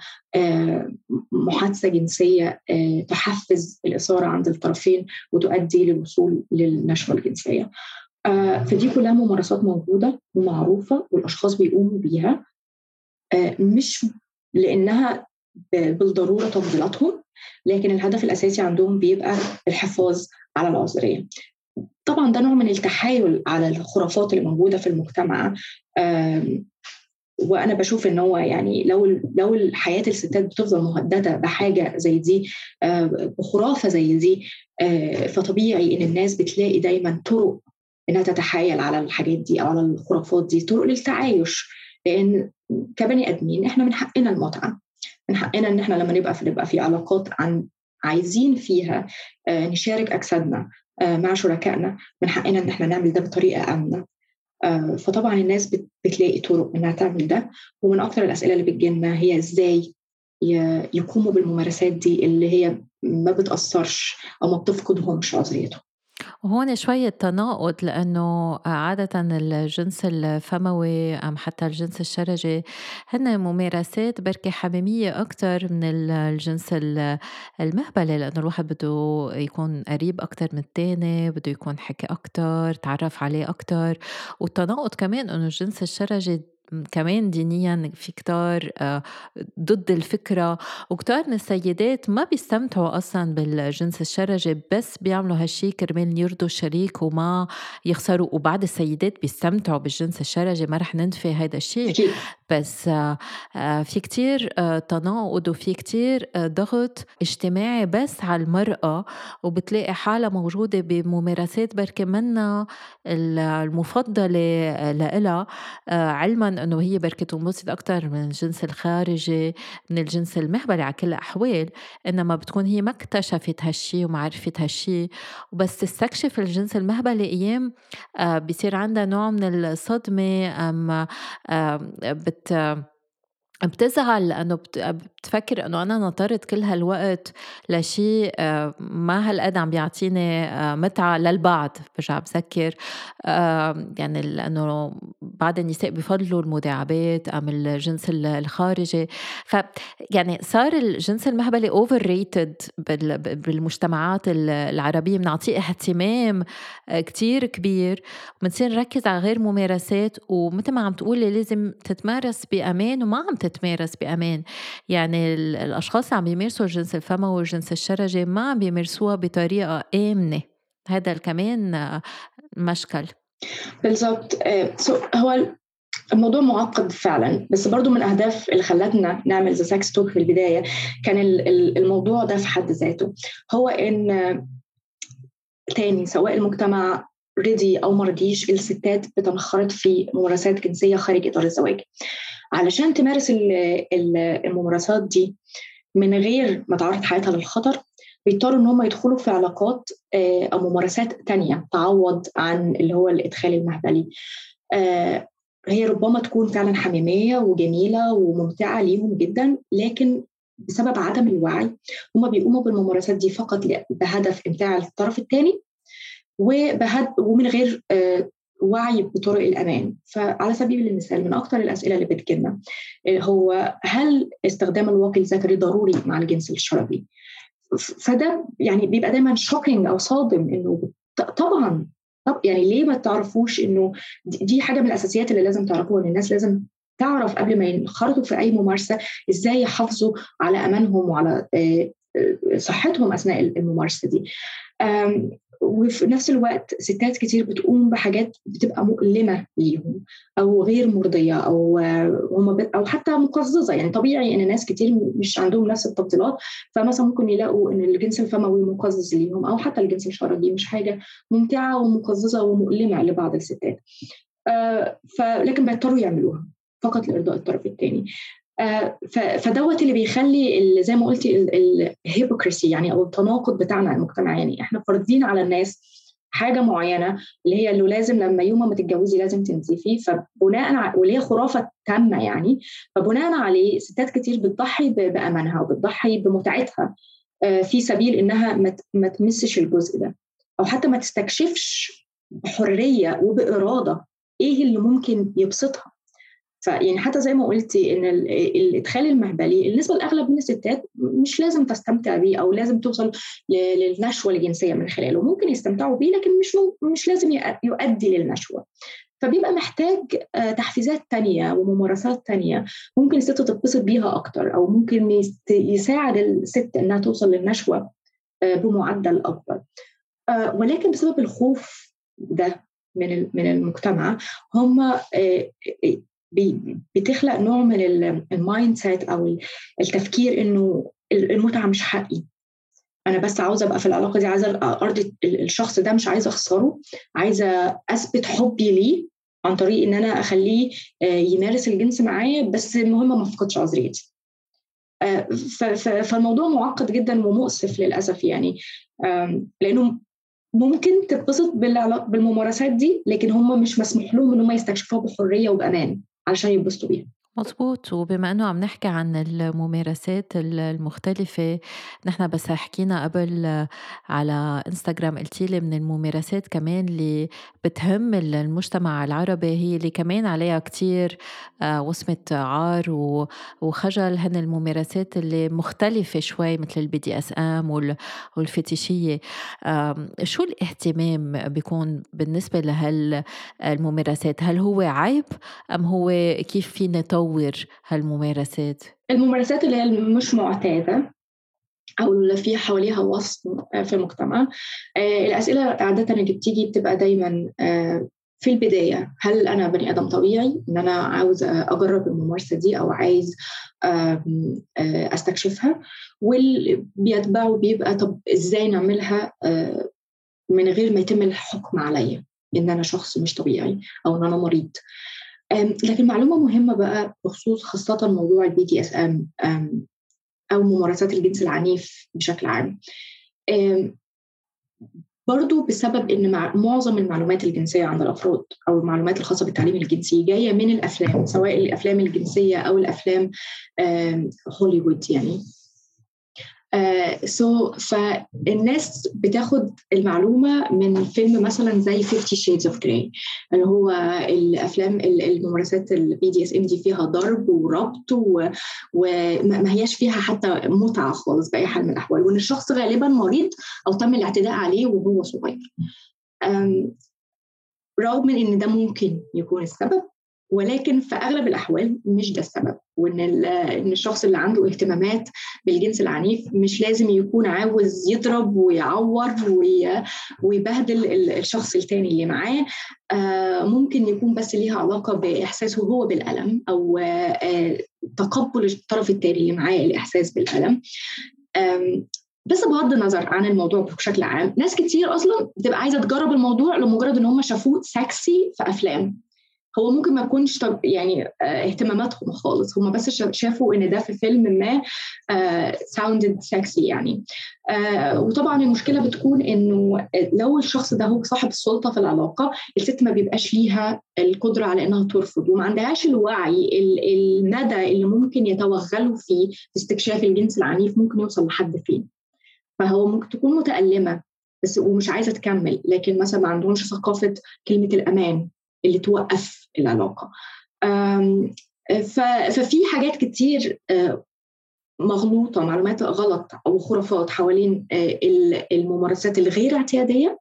محادثة جنسية تحفز الإثارة عند الطرفين وتؤدي للوصول للنشوة الجنسية. فدي كلها ممارسات موجودة ومعروفة والأشخاص بيقوموا بيها مش لأنها بالضرورة تفضيلاتهم لكن الهدف الأساسي عندهم بيبقى الحفاظ على العذريه طبعا ده نوع من التحايل على الخرافات اللي موجودة في المجتمع وأنا بشوف إن هو يعني لو لو حياه الستات بتفضل مهددة بحاجة زي دي بخرافة زي دي فطبيعي إن الناس بتلاقي دايما طرق إنها تتحايل على الحاجات دي أو على الخرافات دي طرق للتعايش. لأن كبني آدمين إحنا من حقنا المتعة من حقنا إن إحنا لما نبقى في نبقى في علاقات عن عايزين فيها آه، نشارك أجسادنا آه، مع شركائنا من حقنا إن إحنا نعمل ده بطريقة أمنة. آه، فطبعا الناس بتلاقي طرق إنها تعمل ده. ومن أكثر الأسئلة اللي بتجينا هي إزاي يقوموا بالممارسات دي اللي هي ما بتأثرش أو ما بتفقدهمش عذريتهم وهون شوية تناقض لأنه عادة الجنس الفموي أم حتى الجنس الشرجي هن ممارسات بركة حميمية أكتر من الجنس المهبلة لأنه الواحد بده يكون قريب أكتر من التاني بده يكون حكي أكتر تعرف عليه أكتر. والتناقض كمان أنه الجنس الشرجي كمان دينيا في كتار آه، ضد الفكرة. وكتار من السيدات ما بيستمتعوا أصلا بالجنس الشرجي بس بيعملوا هالشي كرمال يرضوا الشريك وما يخسروا. وبعد السيدات بيستمتعوا بالجنس الشرجي ما رح ننفي هذا الشيء بس آه، آه، في كتير تناقض وفي كتير ضغط اجتماعي بس على المرأة وبتلاقي حالها موجودة بممارسات بركة منا المفضلة لإلها علما إنه هي بركة تنبسط أكثر من الجنس الخارجي من الجنس المهبلي على كل الأحوال إنما بتكون هي ما اكتشفت هالشي وما عرفت هالشي. وبس تستكشف الجنس المهبلي أيام آه، بصير عندها نوع من الصدمة أم بت بتزعل لأنه بتفكر إنه أنا نطرت كل هالوقت لشيء آه، ما هالقد عم بيعطيني آه، متعة للبعض برجع بذكر يعني لأنه بعض النساء بفضلوا المداعبات أم الجنس الخارجي. ف يعني صار الجنس المهبلي overrated بالمجتمعات العربية. بنعطيه اهتمام آه، كتير كبير. وبنصير نركز على غير ممارسات. ومثل ما عم تقولي لازم تتمارس بأمان وما عم تتمارس بأمان. يعني الأشخاص اللي عم بيمارسوا الجنس الفموي والجنس الشرجي ما عم بيمارسوها بطريقة آمنة. هذا كمان مشكل. بالضبط. آه، هو الموضوع معقد فعلا. بس برضو من الاهداف اللي خلتنا نعمل The Sex Talk في البداية كان الموضوع ده في حد ذاته. هو إن تاني سواء المجتمع رضي أو مرضيش الستات بتنخرط في ممارسات جنسية خارج إطار الزواج. علشان تمارس الممارسات دي من غير ما تعرض حياتها للخطر بيضطروا إن هم يدخلوا في علاقات آه، أو ممارسات تانية تعوض عن اللي هو الإدخال المهبلي آه، هي ربما تكون فعلا حميمية وجميلة وممتعة ليهم جدا لكن بسبب عدم الوعي هم بيقوموا بالممارسات دي فقط بهدف إمتاع الطرف الثاني ومن غير آه، وعي بطرق الأمان. فعلى سبيل المثال من أكثر الأسئلة اللي بتجينا هو هل استخدام الواقي الذكري ضروري مع الجنس الشربي فده يعني بيبقى دايما شوكينج أو صادم إنه طبعا طب يعني ليه ما تعرفوش إنه دي حاجة من الأساسيات اللي لازم تعرفوها إن الناس لازم تعرف قبل ما ينخرطوا في أي ممارسة إزاي يحافظوا على أمانهم وعلى آه، آه، صحتهم أثناء الممارسة دي. وفي نفس الوقت ستات كتير بتقوم بحاجات بتبقى مؤلمة ليهم أو غير مرضية أو هم أو حتى مقززة. يعني طبيعي إن ناس كتير مش عندهم نفس التفضيلات فمثلا ممكن يلاقوا إن الجنس الفموي مقزز ليهم أو حتى الجنس الشرجي مش حاجة ممتعة ومقززة ومؤلمة لبعض الستات. آه فلكن بيضطروا يعملوها فقط لإرضاء الطرف الثاني فدوت اللي بيخلي اللي زي ما قلتي الهيبوكريسي يعني أو التناقض بتاعنا المجتمع. يعني إحنا فارضين على الناس حاجة معينة اللي هي إنه لازم لما يوم ما تتجوزي لازم تنزفي. فبناء واللي هي خرافة تامة يعني. فبناء عليه ستات كتير بتضحي بأمانها وبتضحي بمتعتها آه، في سبيل إنها ما تمسش الجزء ده. أو حتى ما تستكشفش بحرية وبإرادة إيه اللي ممكن يبسطها. فيعني حتى زي ما قلتي إن الإدخال المهبلي بالنسبة لأغلب من الستات مش لازم تستمتع بيه أو لازم توصل للنشوة الجنسية من خلاله. ممكن يستمتعوا بيه لكن مش مش لازم يؤدي للنشوة. فبيبقى محتاج آه، تحفيزات تانية وممارسات تانية ممكن الست تتبسط بيها أكتر أو ممكن يساعد الست إنها توصل للنشوة آه، بمعدل أكبر. آه، ولكن بسبب الخوف ده من من المجتمع هم بتخلق نوع من ال mindset أو التفكير إنه المتعة مش حقي. أنا بس عاوزة أبقى في العلاقة دي عايزة أرضي الشخص ده مش عايزة أخسره عايزة أثبت حبي ليه عن طريق إن أنا أخليه آه، يمارس الجنس معايا بس المهم ما افقدش عذريتي. آه، فالموضوع معقد جدا ومؤسف للأسف يعني. لأنه ممكن تتبسط بالممارسات دي لكن هم مش مسموح لهم إن هم يستكشفوها بحرية وبأمان. علشان ينبسطوا بيها مظبوط. وبما إنه عم نحكي عن الممارسات المختلفة نحن بس حكينا قبل على إنستغرام قلتي لي من الممارسات كمان اللي بتهم المجتمع العربي هي اللي كمان عليها كتير آه، وصمة عار وخجل. هن الممارسات اللي مختلفة شوي مثل ال BDSM والفتيشية شو الاهتمام بيكون بالنسبة لهالممارسات هل هو عيب أم هو كيف فينا نطور هالممارسات؟ الممارسات اللي هي مش معتادة أو اللي في حواليها وصف في المجتمع. آه، الأسئلة عاده اللي بتيجي بتبقى دايما آه، في البداية هل أنا بني آدم طبيعي إن أنا عاوز أجرب الممارسة دي أو عايز آه، أستكشفها؟ واللي بيتبعه بيبقى طب إزاي نعملها من غير ما يتم الحكم عليا إن أنا شخص مش طبيعي أو إن أنا مريض. لكن معلومة مهمة بقى بخصوص خاصة موضوع ال BDSM أو ممارسات الجنس العنيف بشكل عام. برضو بسبب إن معظم المعلومات الجنسية عند الأفراد أو المعلومات الخاصة بالتعليم الجنسي جاية من الأفلام سواء الأفلام الجنسية أو الأفلام هوليوود يعني. so uh, so, فالناس بتاخد المعلومة من فيلم مثلا زي 50 Shades of Grey اللي هو الأفلام الممارسات ال BDSM دي فيها ضرب وربط وما هياش فيها حتى متعة خالص بأي حال من الأحوال. وإن الشخص غالبا مريض أو تم الاعتداء عليه وهو صغير. رغم من إن ده ممكن يكون السبب ولكن في أغلب الأحوال مش ده السبب وإن إن الشخص اللي عنده اهتمامات بالجنس العنيف مش لازم يكون عاوز يضرب ويعور ويبهدل الشخص التاني اللي معاه. آه، ممكن يكون بس ليها علاقة بإحساسه هو بالألم أو آه، تقبل الطرف التاني اللي معاه الإحساس بالألم. بس بغض النظر عن الموضوع بشكل عام ناس كتير أصلا بتبقى عايزة تجرب الموضوع لمجرد إن هم شافوه سكسي في أفلام. هو ممكن ما يكونش طب يعني آه، اهتماماتهم خالص. هم بس شافوا إن ده في فيلم ما sounded آه، سكسي يعني. آه، وطبعا المشكلة بتكون إنه لو الشخص ده هو صاحب السلطة في العلاقة الست ما بيبقاش ليها القدرة على إنها ترفض وما عندهاش الوعي المدى اللي ممكن يتوغلوا فيه في استكشاف الجنس العنيف ممكن يوصل لحد فين فهو ممكن تكون متألمة بس ومش عايزة تكمل لكن مثلا ما عندهمش ثقافة كلمة الأمان. اللي توقف العلاقة. ففي حاجات كتير آه، مغلوطة معلومات غلط أو خرافات حوالين آه، الممارسات الغير اعتيادية.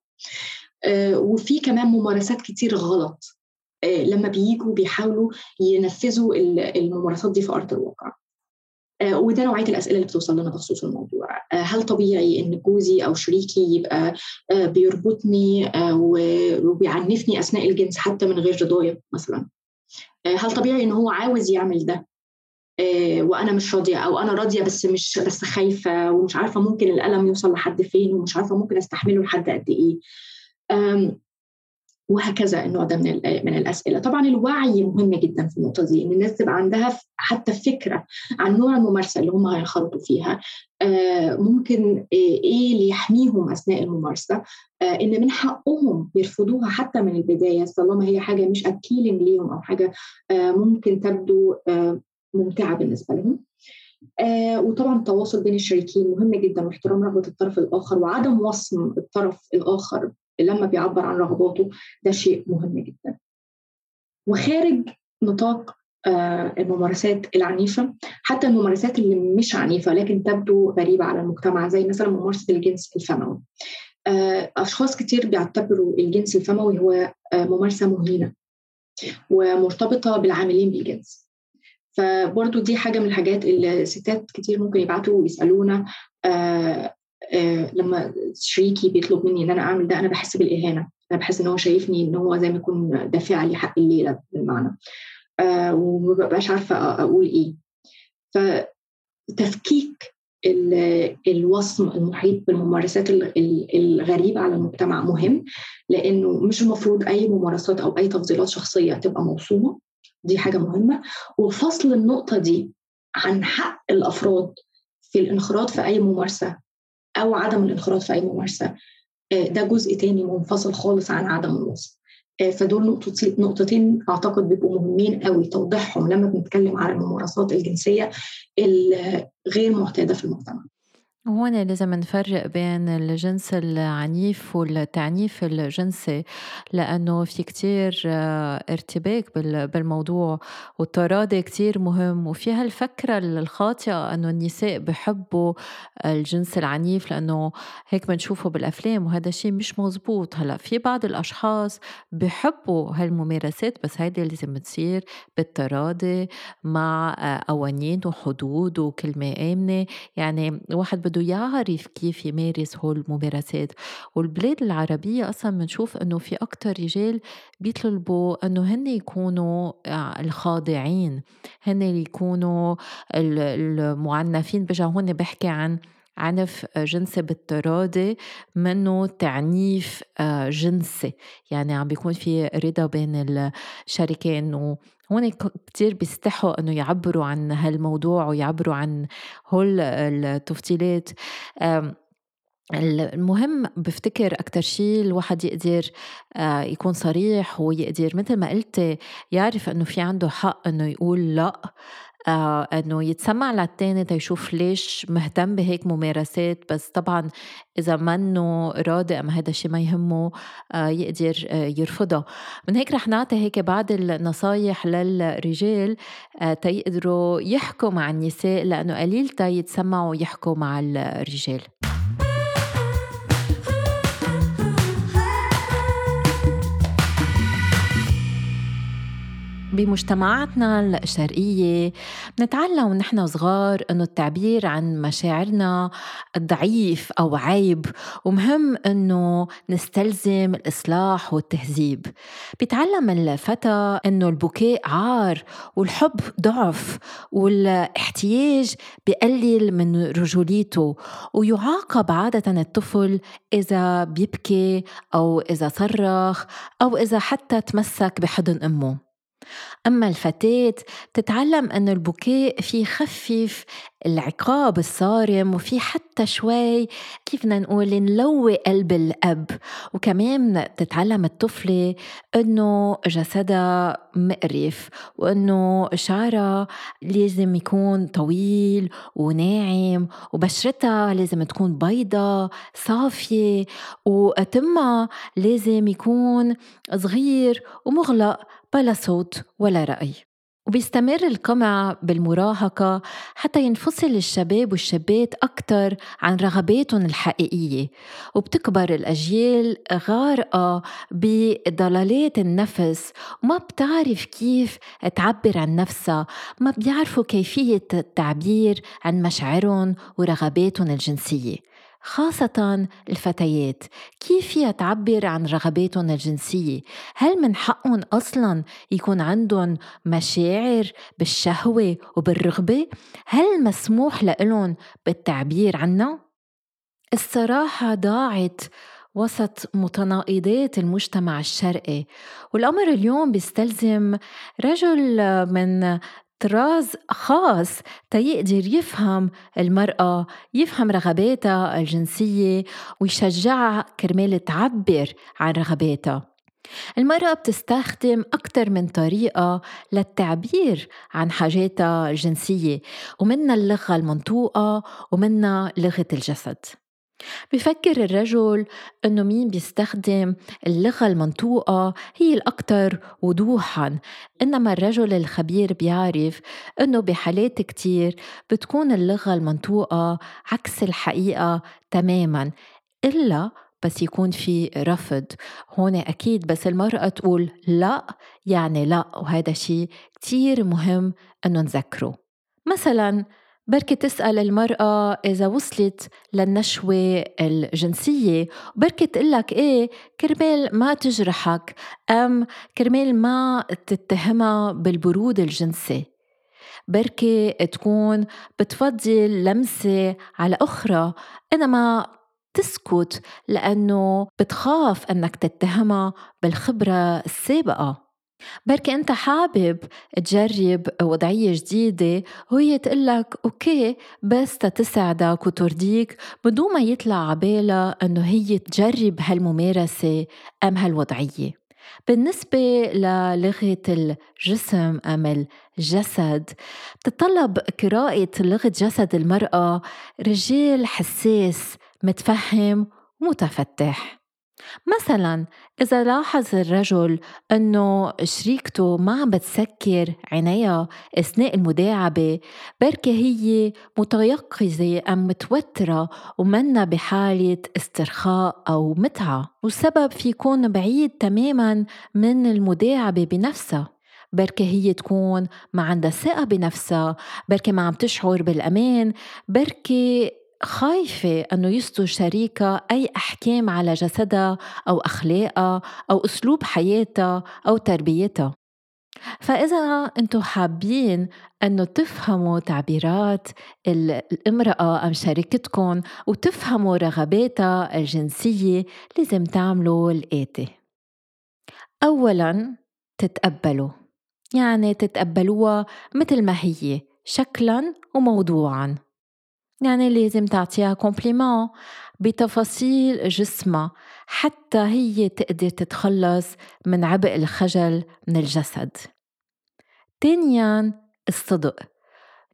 آه، وفي كمان ممارسات كتير غلط لما بييجوا بيحاولوا ينفذوا الممارسات دي في أرض الواقع. وده نوعية الأسئلة اللي بتوصل لنا بخصوص الموضوع. آه، هل طبيعي إن جوزي أو شريكي يبقى آه، بيربطني وبيعنفني أثناء الجنس حتى من غير رضايا مثلا؟ هل طبيعي إن هو عاوز يعمل ده؟ وأنا مش راضية أو أنا راضية بس مش بس خايفة ومش عارفة ممكن الألم يوصل لحد فين ومش عارفة ممكن أستحمله لحد قد إيه؟ وهكذا النوع ده من من الأسئلة. طبعا الوعي مهم جدا في النقطة دي إن الناس تبقى عندها حتى فكرة عن نوع الممارسة اللي هم هينخرطوا فيها. آه، ممكن إيه اللي يحميهم أثناء الممارسة؟ آه، إن من حقهم يرفضوها حتى من البداية طالما هي حاجة مش ابيلينج ليهم أو حاجة آه، ممكن تبدو ممتعة بالنسبة لهم. وطبعا التواصل بين الشريكين مهم جدا واحترام رغبة الطرف الآخر وعدم وصم الطرف الآخر لما بيعبر عن رغباته. ده شيء مهم جدا. وخارج نطاق آه، الممارسات العنيفة. حتى الممارسات اللي مش عنيفة لكن تبدو غريبة على المجتمع زي مثلا ممارسة الجنس الفموي. آه، أشخاص كتير بيعتبروا الجنس الفموي هو آه، ممارسة مهينة ومرتبطة بالعاملين بالجنس. فبرضو دي حاجة من الحاجات اللي ستات كتير ممكن يبعتوا ويسألونا. آه، لما شريكي بيطلب مني إن أنا أعمل ده أنا بحس بالإهانة. أنا بحس إن هو شايفني إن هو زي ما يكون دافع لي حق الليلة بالمعنى. آه ومبقاش عارفة أقول إيه. فتفكيك الوصم المحيط بالممارسات الغريبة على المجتمع مهم لأنه مش المفروض أي ممارسات أو أي تفضيلات شخصية تبقى موصومة. دي حاجة مهمة وفصل النقطة دي عن حق الأفراد في الانخراط في أي ممارسة أو عدم الانخراط في أي ممارسة آه، ده جزء تاني منفصل خالص عن عدم الوصف آه، فدول نقطتين أعتقد بيبقوا مهمين قوي توضيحهم لما بنتكلم على الممارسات الجنسية الغير معتادة في المجتمع. هون لازم نفرق بين الجنس العنيف والتعنيف الجنسي لأنه في كتير آه، ارتباك بالموضوع والتراضي كتير مهم وفي هالفكرة الخاطئة أنه النساء بحبوا الجنس العنيف لأنه هيك بنشوفه بالأفلام وهذا الشيء مش مزبوط. هلأ في بعض الأشخاص بحبوا هالممارسات بس هيدي لازم تصير بالتراضي مع آه، قوانين وحدود وكلمة آمنة. يعني واحد بده بده يعرف كيف يمارس هول الممارسات. والبلاد العربية أصلا بنشوف أنه في أكتر رجال بيطلبوا أنه هن يكونوا آه، الخاضعين. هن يكونوا المعنفين. بجا هون بحكي عن عنف جنسي بالتراضي منه تعنيف آه، جنسي. يعني عم بيكون في رضا بين الشريكين هون كتير بيستحوا إنه يعبروا عن هالموضوع ويعبروا عن هول التفصيلات المهم بفتكر أكتر شيء الواحد يقدر يكون صريح ويقدر مثل ما قلتي يعرف إنه في عنده حق إنه يقول لأ. آه إنه يتسمع للتاني تيشوف ليش مهتم بهيك ممارسات بس طبعا إذا منه راضي ام هذا الشيء ما يهمه آه يقدر آه يرفضها من هيك رح نعطي هيك بعض النصايح للرجال آه تيقدروا يحكوا مع النساء لأنه قليل تيتسمعوا يحكوا مع الرجال. بمجتمعاتنا الشرقية. نتعلم ونحن صغار أنه التعبير عن مشاعرنا ضعيف أو عيب ومهم أنه نستلزم الإصلاح والتهذيب. بيتعلم الفتى أنه البكاء عار والحب ضعف والاحتياج بقلل من رجوليته ويعاقب عادة الطفل إذا بيبكي أو إذا صرخ أو إذا حتى تمسك بحضن أمه. أما الفتاة تتعلم أن البكاء في يخفف العقاب الصارم وفي حتى شوي كيف بدنا نقول نلوي قلب الأب. وكمان تتعلم الطفلة أنه جسدها مقرف وأنه شعرها لازم يكون طويل وناعم وبشرتها لازم تكون بيضة صافية. وتمها لازم يكون صغير ومغلق. بلا صوت ولا رأي. وبيستمر القمع بالمراهقة حتى ينفصل الشباب والشابات أكثر عن رغباتهم الحقيقية وبتكبر الأجيال غارقة بضلالات النفس وما بتعرف كيف تعبر عن نفسها ما بيعرفوا كيفية التعبير عن مشاعرهم ورغباتهم الجنسية. خاصة الفتيات. كيف فيها تعبر عن رغباتهم الجنسية؟ هل من حقهم أصلا يكون عندهم مشاعر بالشهوة وبالرغبة؟ هل مسموح لهم بالتعبير عنها؟ الصراحة ضاعت وسط متناقضات المجتمع الشرقي والأمر اليوم بيستلزم رجل من طراز خاص. تيقدر يفهم المرأة يفهم رغباتها الجنسية ويشجعها كرمال تعبر عن رغباتها. المرأة بتستخدم أكثر من طريقة للتعبير عن حاجاتها الجنسية ومنها اللغة المنطوقة ومنها لغة الجسد. بفكر الرجل إنه مين بيستخدم اللغة المنطوقة هي الاكثر وضوحا. إنما الرجل الخبير بيعرف إنه بحالات كتير بتكون اللغة المنطوقة عكس الحقيقة تماما إلا بس يكون في رفض. هون أكيد بس المرأة تقول لا يعني لا وهذا شيء كتير مهم أنه نذكره. مثلا بركي تسأل المرأة إذا وصلت للنشوة الجنسية. وبركي تقلك إيه كرمال ما تجرحك أم كرمال ما تتهمها بالبرود الجنسي. بركي تكون بتفضل لمسة على أخرى إنما تسكت لأنه بتخاف أنك تتهمها بالخبرة السابقة. بركي أنت حابب تجرب وضعية جديدة وهي تقلك أوكي بس تساعدك وترضيك بدون ما يطلع عبالها أنه هي تجرب هالممارسة أم هالوضعية. بالنسبة للغة الجسم أم الجسد بتطلب قراءة لغة جسد المرأة رجال حساس متفهم ومتفتح. مثلا إذا لاحظ الرجل أنه شريكته ما عم بتسكر عينيها أثناء المداعبة بركة هي متيقظة أم متوترة ومنا بحالة استرخاء أو متعة والسبب في يكون بعيد تماما من المداعبة بنفسها. بركة هي تكون ما عندها ثقة بنفسها بركة ما عم تشعر بالأمان بركة خايفة أنه يصدر شريكها أي أحكام على جسدها أو أخلاقها أو أسلوب حياتها أو تربيتها. فإذا أنتم حابين أنه تفهموا تعبيرات الامرأة أم شريكتكم وتفهموا رغباتها الجنسية لازم تعملوا الآتي. أولاً تتقبلوا يعني تتقبلوها مثل ما هي شكلاً وموضوعاً. يعني لازم تعطيها كومبليمون. بتفاصيل جسمها. حتى هي تقدر تتخلص من عبء الخجل من الجسد. تانيا الصدق.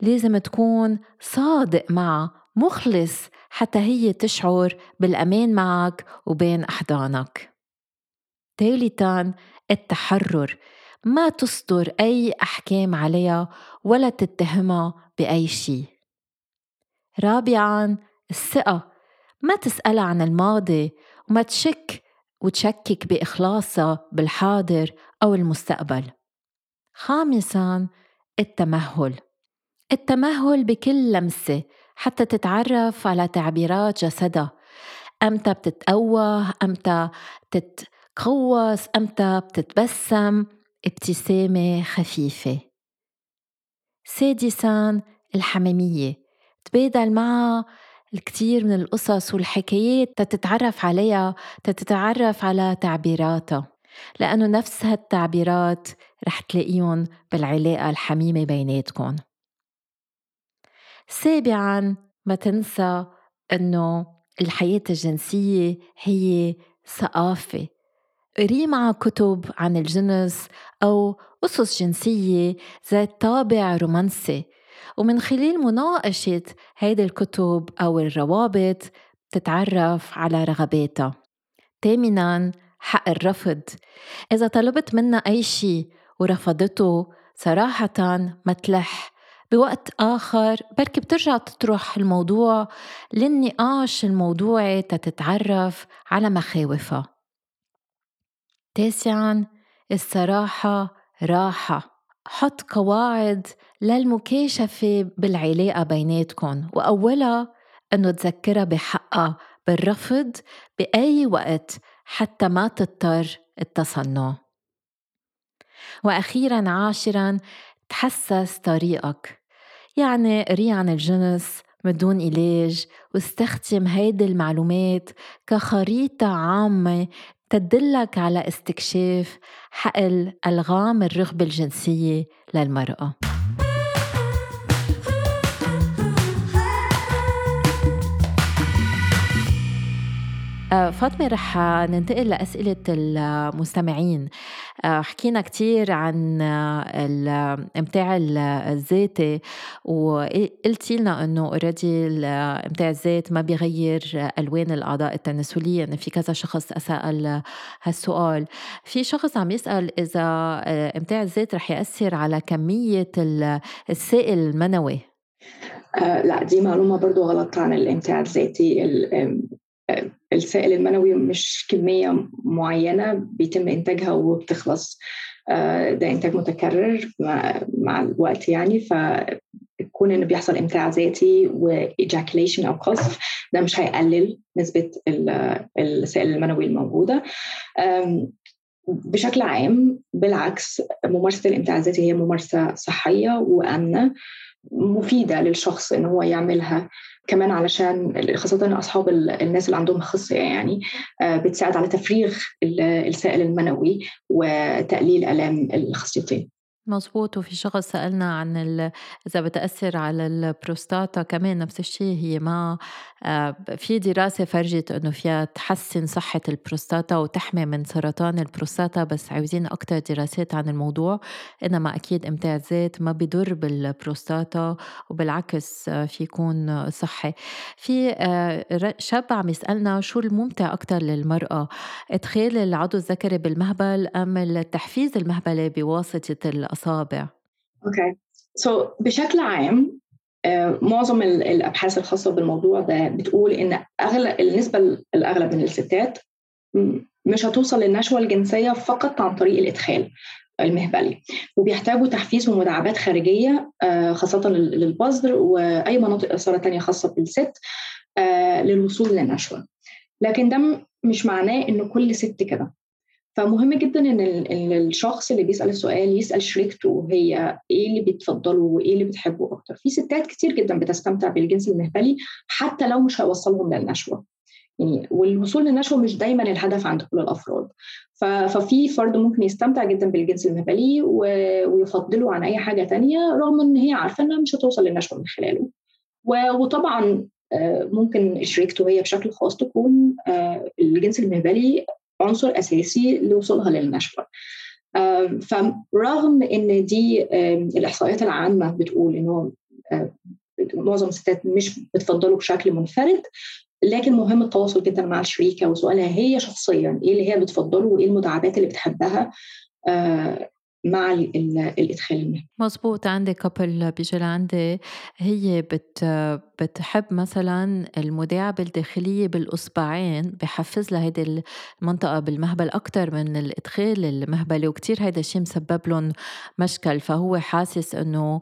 لازم تكون صادق معها. مخلص حتى هي تشعر بالأمان معك وبين أحضانك. ثالثا التحرر. ما تصدر أي أحكام عليها ولا تتهمها بأي شيء. رابعا الثقة. ما تسألها عن الماضي وما تشك وتشكك بإخلاصها بالحاضر أو المستقبل. خامسا التمهل. التمهل بكل لمسة حتى تتعرف على تعبيرات جسدها أمتى بتتقوى أمتى بتتقوس أمتى بتتبسم؟ ابتسامة خفيفة. سادسا الحميمية. تبادل معها الكثير من القصص والحكايات تتتعرف عليها تتتعرف على تعبيراتها لأنه نفس هالتعبيرات رح تلاقيهم بالعلاقة الحميمة بيناتكم. سابعا ما تنسى أنه الحياة الجنسية هي ثقافة. قري معها كتب عن الجنس أو قصص جنسية ذات طابع رومانسي. ومن خلال مناقشة هيدي الكتب أو الروابط بتتعرف على رغباتها. ثامنا حق الرفض. إذا طلبت منا أي شيء ورفضته صراحة ما تلح. بوقت آخر بركي بترجع تطرح الموضوع للنقاش الموضوعي تتتعرف على مخاوفها. تاسعا الصراحة راحة. حط قواعد للمكاشفة بالعلاقة بيناتكم وأولها أنه تذكرها بحقها بالرفض بأي وقت حتى ما تضطر التصنع. وأخيرا عاشرا تحسس طريقك. يعني قري عن الجنس من دون علاج واستخدم هيدي المعلومات كخريطة عامة تدلك على استكشاف حقل ألغام الرغبة الجنسية للمرأة. فاطمة رح ننتقل لأسئلة المستمعين. آه، حكينا كتير عن الإمتاع الذاتي وقلتي لنا إنه اوريدي الإمتاع الذات ما بيغير ألوان الأعضاء التناسلية إن في كذا شخص سأل هالسؤال. في شخص عم يسأل إذا آه، إمتاع الذات رح يأثر على كمية السائل المنوي. آه لا دي معلومة برضو غلط عن الإمتاع الذاتي السائل المنوي مش كمية معينة بيتم إنتاجها وبتخلص. آه، ده إنتاج متكرر مع الوقت يعني فكون إنه بيحصل إمتاع ذاتي وإيجاكوليشن أو قصف ده مش هيقلل نسبة السائل المنوي الموجودة. بشكل عام بالعكس ممارسة الإمتاع الذاتي هي ممارسة صحية وآمنة مفيدة للشخص إن هو يعملها. كمان علشان خاصة أصحاب الناس اللي عندهم خصية يعني آه، بتساعد على تفريغ السائل المنوي وتقليل آلام الخصيتين. مظبوط وفي شخص سألنا عن إذا بتأثر على البروستاتا كمان نفس الشيء هي ما آه، في دراسة فرجت إنه فيها تحسن صحة البروستاتا وتحمي من سرطان البروستاتا بس عاوزين أكتر دراسات عن الموضوع إنما أكيد إمتاع الذات ما بيضر بالبروستاتا وبالعكس آه، في يكون صحي في آه، شاب عم يسألنا شو الممتع أكتر للمرأة إدخال العضو الذكري بالمهبل أم التحفيز المهبلي بواسطة الأصابع؟ okay so so, بشكل عام آه، معظم الأبحاث الخاصة بالموضوع ده بتقول إن أغلب النسبة الأغلب من الستات مش هتوصل للنشوة الجنسية فقط عن طريق الإدخال المهبلي وبيحتاجوا تحفيز ومداعبات خارجية آه، خاصة للبذر وأي مناطق إثارة تانية خاصة بالست آه، للوصول للنشوة. لكن ده مش معناه إن كل ست كده. فمهم جدا إن الشخص اللي بيسأل السؤال يسأل شريكته هي إيه اللي بتفضله وإيه اللي بتحبه أكتر. في ستات كتير جدا بتستمتع بالجنس المهبلي حتى لو مش هيوصلهم للنشوة. يعني والوصول للنشوة مش دايما الهدف عند كل الأفراد. ففي فرد ممكن يستمتع جدا بالجنس المهبلي ويفضله عن أي حاجة تانية رغم إن هي عارفة إنها مش هتوصل للنشوة من خلاله. وطبعا آه، ممكن شريكته هي بشكل خاص تكون آه، الجنس المهبلي عنصر اساسي لوصولها للنشوه فرغم إن دي الإحصائيات العامة بتقول إنه معظم الستات مش بتفضله بشكل منفرد لكن مهم التواصل جدا مع الشريكة وسؤالها هي شخصيا إيه اللي هي بتفضله وإيه المداعبات اللي بتحبها. مع الإدخال المهني مزبوط عندي كابل بيجي لعندي هي بت بتحب مثلا المداعبة الداخلية بالإصبعين بحفز لها هيدي المنطقة بالمهبل أكتر من الإدخال المهبلي وكتير هيدا الشيء مسبب لهم مشكل. فهو حاسس إنه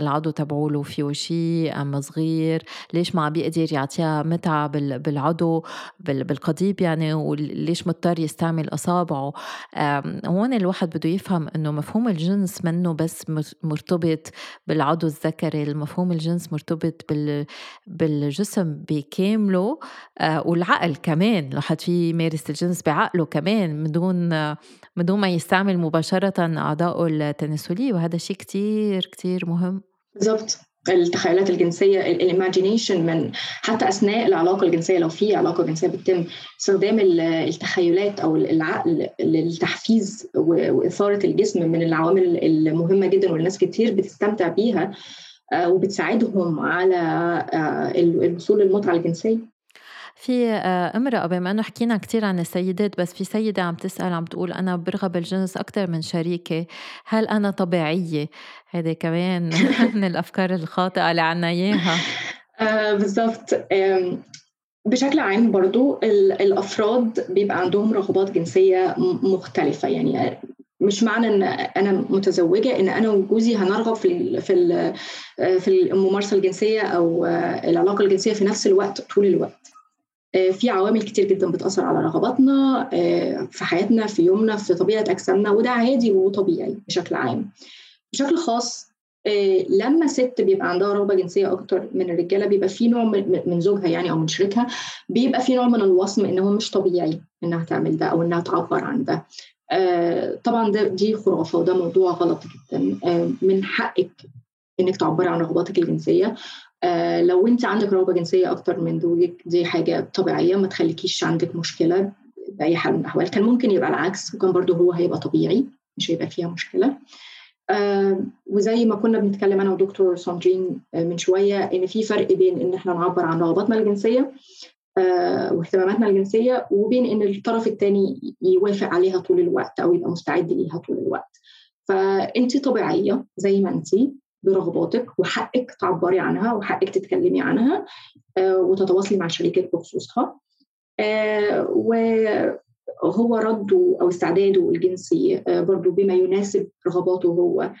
العضو تبعوله فيه شيء أم صغير. ليش ما بيقدر يعطيها متعة بالعضو بالقضيب يعني؟ وليش مضطر يستعمل أصابعه؟ هون الواحد بده يفهم إنه مفهوم الجنس منه بس مرتبط بالعضو الذكري المفهوم الجنس مرتبط بال بالجسم بكامله آه، والعقل كمان. لحد في يمارس الجنس بعقله كمان من دون من دون ما يستعمل مباشرة أعضائه التناسلية وهذا شيء كتير كتير مهم. بالضبط. التخيلات الجنسية الايماجينيشن من حتى أثناء العلاقة الجنسية لو في علاقة جنسية بتتم استخدام التخيلات أو العقل للتحفيز وإثارة الجسم من العوامل المهمة جدا والناس كتير بتستمتع بيها آه، وبتساعدهم على آه، الوصول للمتعة الجنسية. في آه، امرأة بما أنه حكينا كتير عن السيدات بس في سيدة عم تسأل عم تقول أنا برغب الجنس أكثر من شريكي هل أنا طبيعية؟ هذه كمان من الأفكار الخاطئة اللي عنا إياها. آه بالضبط. بشكل عام برضو الأفراد بيبقى عندهم رغبات جنسية مختلفة. يعني مش معنى إن أنا متزوجة إن أنا وجوزي هنرغب في في في الممارسة الجنسية أو العلاقة الجنسية في نفس الوقت طول الوقت. آه، في عوامل كتير جدا بتأثر على رغباتنا آه، في حياتنا في يومنا في طبيعة أجسامنا وده عادي وطبيعي بشكل عام. بشكل خاص لما ست بيبقى عندها رغبة جنسية أكتر من الرجالة بيبقى في نوع من زوجها يعني أو من شريكها بيبقى في نوع من الوصم إن هو مش طبيعي إنها تعمل ده أو إنها تعبر عن ده. طبعا ده دي خرافة وده موضوع غلط جدا. من حقك إنك تعبري عن رغباتك الجنسية. لو انت عندك رغبة جنسية أكتر من زوجك دي حاجة طبيعية ما تخليكيش عندك مشكلة بأي حال من الأحوال. كان ممكن يبقى العكس وكان برضو هو هيبقى طبيعي مش هيبقى فيها مشكلة. آه وزي ما كنا بنتكلم أنا ودكتور ساندرين آه من شوية إن في فرق بين إن إحنا نعبر عن رغباتنا الجنسية آه واهتماماتنا الجنسية وبين إن الطرف الثاني يوافق عليها طول الوقت أو يبقى مستعد ليها طول الوقت. فأنت طبيعية زي ما انت برغباتك وحقك تعبري عنها وحقك تتكلمي عنها آه وتتواصلي مع شريكك بخصوصها. آه وهو رده أو استعداده الجنسي آه برضه بما يناسب رغباته هو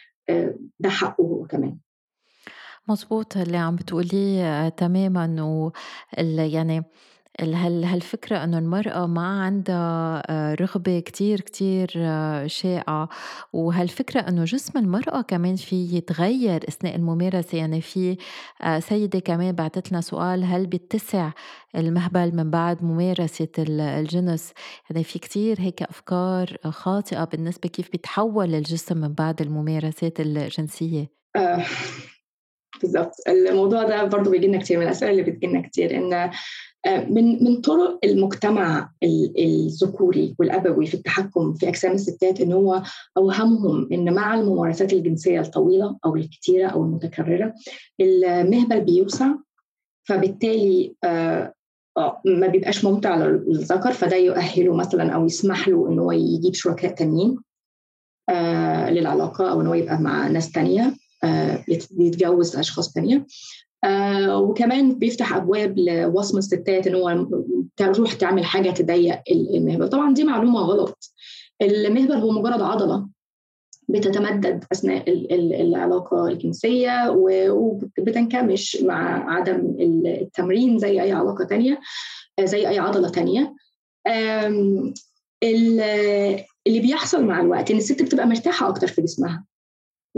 ده حقه هو كمان. مظبوط اللي عم بتقوليه تماما. و يعني هالفكرة إنه المرأة ما عندها رغبة كتير كتير شائعة. وهالفكرة إنه جسم المرأة كمان في يتغير أثناء الممارسة. يعني في سيدة كمان بعتت لنا سؤال هل بيتسع المهبل من بعد ممارسة الجنس؟ يعني في كتير هيك أفكار خاطئة بالنسبة كيف بيتحول الجسم من بعد الممارسات الجنسية. آه. بالضبط الموضوع ده برضه بيجي لنا كتير من الأسئلة اللي بتجي لنا كتير إن من من طرق المجتمع الذكوري والأبوي في التحكم في أجسام الستات إن هو أوهمهم إن مع الممارسات الجنسية الطويلة أو الكثيره أو المتكررة المهبل بيوسع فبالتالي ما بيبقاش ممتع للذكر فده يؤهله مثلا أو يسمح له إن هو يجيب شركاء تانيين للعلاقة أو إن هو يبقى مع ناس تانية يتجوز أشخاص تانية. آه وكمان بيفتح أبواب لوصم الستات إن هو تروح تعمل حاجة تضيق المهبل. طبعا دي معلومة غلط. المهبل هو مجرد عضلة بتتمدد أثناء العلاقة الجنسية وبتنكمش مع عدم التمرين زي أي علاقة تانية زي أي عضلة تانية. اللي بيحصل مع الوقت إن الست بتبقى مرتاحة أكتر في جسمها.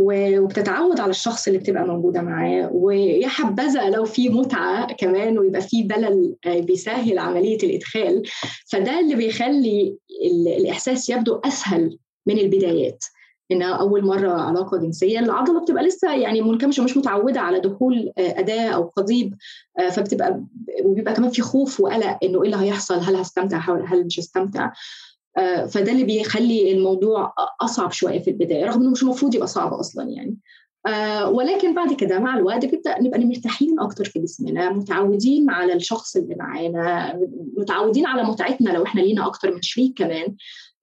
وبتتعود على الشخص اللي بتبقى موجودة معاه ويا حبذا لو في متعة كمان ويبقى في دلل بيسهل عملية الإدخال فده اللي بيخلي الإحساس يبدو أسهل من البدايات. انها أول مرة علاقة جنسية العضلة بتبقى لسه يعني منكمشة مش متعودة على دخول أداة أو قضيب فبتبقى وبيبقى كمان في خوف وقلق إنه إيه اللي هيحصل هل هستمتع هل مش هستمتع. فده اللي بيخلي الموضوع أصعب شوية في البداية رغم إنه مش المفروض يبقى صعب أصلا يعني. آه ولكن بعد كده مع الوقت بيبدا نبقى مرتاحين أكتر في جسمنا متعودين على الشخص اللي معانا متعودين على متعتنا لو إحنا لينا أكتر من شريك كمان.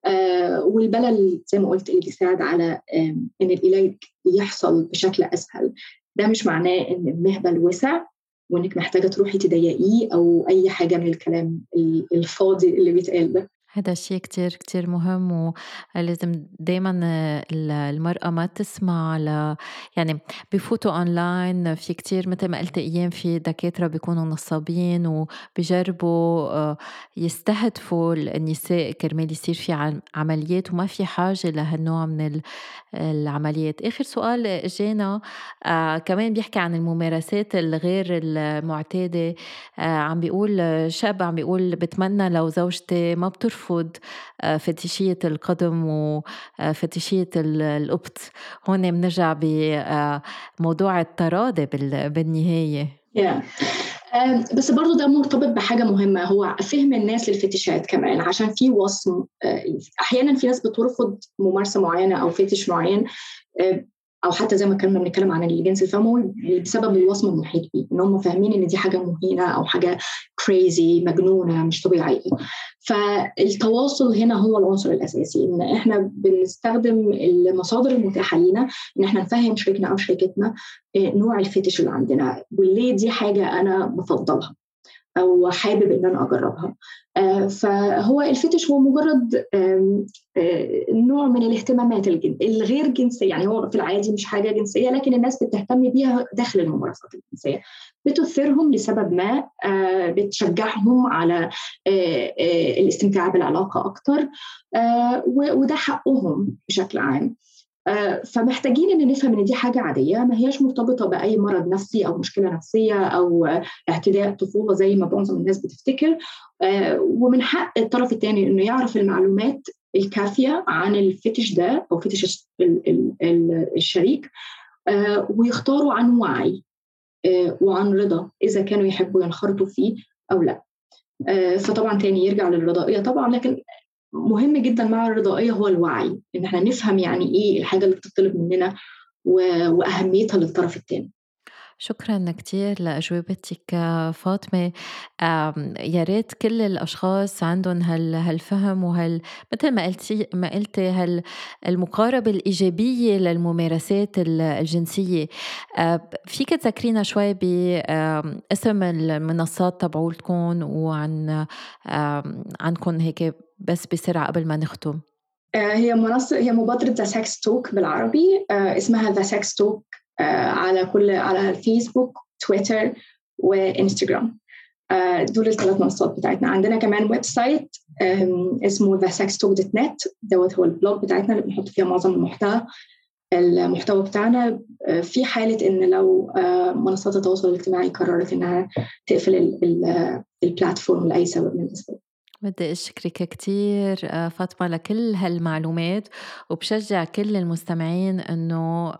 آه والبلل زي ما قلت اللي بيساعد على آه إن العلاج يحصل بشكل أسهل. ده مش معناه إن المهبل وسع وإنك محتاجة تروحي تضيقيه أو أي حاجة من الكلام الفاضي اللي بيتقال ده. هذا الشيء كتير كتير مهم ولازم دايما المرأة ما تسمع ل يعني بفوتوا أونلاين في كتير مثل ما قلت أيام في دكاترة بيكونوا نصابين وبيجربوا يستهدفوا النساء كرمال يصير في عمليات وما في حاجة لهالنوع من العمليات. آخر سؤال اجانا آه كمان بيحكي عن الممارسات الغير المعتادة آه عم بيقول شاب عم بيقول بتمنى لو زوجتي ما بترفض ترفض فتيشية القدم وفتيشية القبط هون بنرجع بموضوع التراضي بالنهاية. بس برضو ده مرتبط بحاجة مهمة هو فهم الناس للفتيشات كمان عشان في وصم أحيانا في ناس بترفض ممارسة معينة أو فتش معين أو حتى زي ما كنا بنتكلم عن الجنس الفموي بسبب الوصم المحيط بيه إن هم فاهمين إن دي حاجة مهينة أو حاجة كريزي مجنونة مش طبيعية. فالتواصل هنا هو العنصر الأساسي إن إحنا بنستخدم المصادر المتاحة لينا إن إحنا نفهم شريكنا أو شريكتنا نوع الفتش اللي عندنا. وليه دي حاجة أنا بفضلها. أو حابب إن أنا أجربها. فهو الفتش هو مجرد نوع من الاهتمامات الغير جنسية يعني هو في العادي مش حاجة جنسية لكن الناس بتهتم بيها داخل الممارسات الجنسية. بتثيرهم لسبب ما بتشجعهم على الاستمتاع بالعلاقة أكتر وده حقهم بشكل عام. فمحتاجين إن نفهم إن دي حاجة عادية ما هياش مرتبطة بأي مرض نفسي أو مشكلة نفسية أو اعتداء طفولة زي ما معظم الناس بتفتكر. ومن حق الطرف الثاني إنه يعرف المعلومات الكافية عن الفتش ده أو فتش الشريك ويختاروا عن وعي وعن رضا إذا كانوا يحبوا ينخرطوا فيه أو لأ. فطبعا تاني يرجع للرضائيه طبعا لكن مهم جدا مع الرضائية هو الوعي إن إحنا نفهم يعني إيه الحاجة اللي بتطلب مننا وأهميتها للطرف الثاني شكرا كثير لأجوبتك فاطمة. يا ريت كل الأشخاص عندهم هال هالفهم وهال مثل ما قلتي ما قلتي هال المقاربة الإيجابية للممارسات الجنسية. فيك تذكرينا شوي باسم المنصات تبعولتكم وعن عنكم هيك بس بسرعة قبل ما نختم. هي منصة هي مبادرة The Sex Talk بالعربي. اسمها The Sex Talk على كل على الفيسبوك تويتر وانستغرام دول الثلاث منصات بتاعتنا. عندنا كمان website اسمه thesextalk.net دوت هو ال blog بتاعتنا اللي بنحط فيها معظم المحتوى المحتوى بتاعنا. في حالة إن لو منصات التواصل الاجتماعي قررت إنها تقفل ال platform لأي سبب من الأسباب. بدي أشكرك كتير. فاطمة لكل هالمعلومات وبشجع كل المستمعين إنه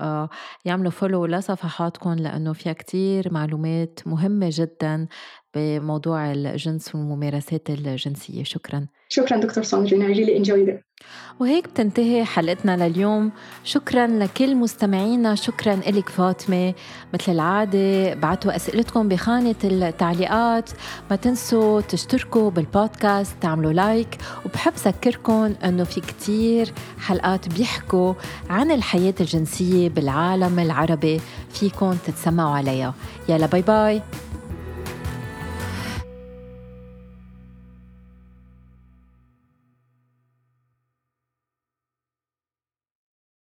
يعملوا follow لصفحاتكم لأنه فيها كتير معلومات مهمة جدا. بموضوع الجنس والممارسات الجنسية. شكرا. شكرا دكتور ساندرين I really enjoyed it وهيك بتنتهي حلقتنا لليوم. شكرا لكل مستمعينا. شكرا لك فاطمة. مثل العادة بعتوا أسئلتكم بخانة التعليقات. ما تنسوا تشتركوا بالبودكاست تعملوا like. وبحب ذكركم أنه في كتير حلقات بيحكوا عن الحياة الجنسية بالعالم العربي. فيكم تتسمعوا عليها. يلا باي باي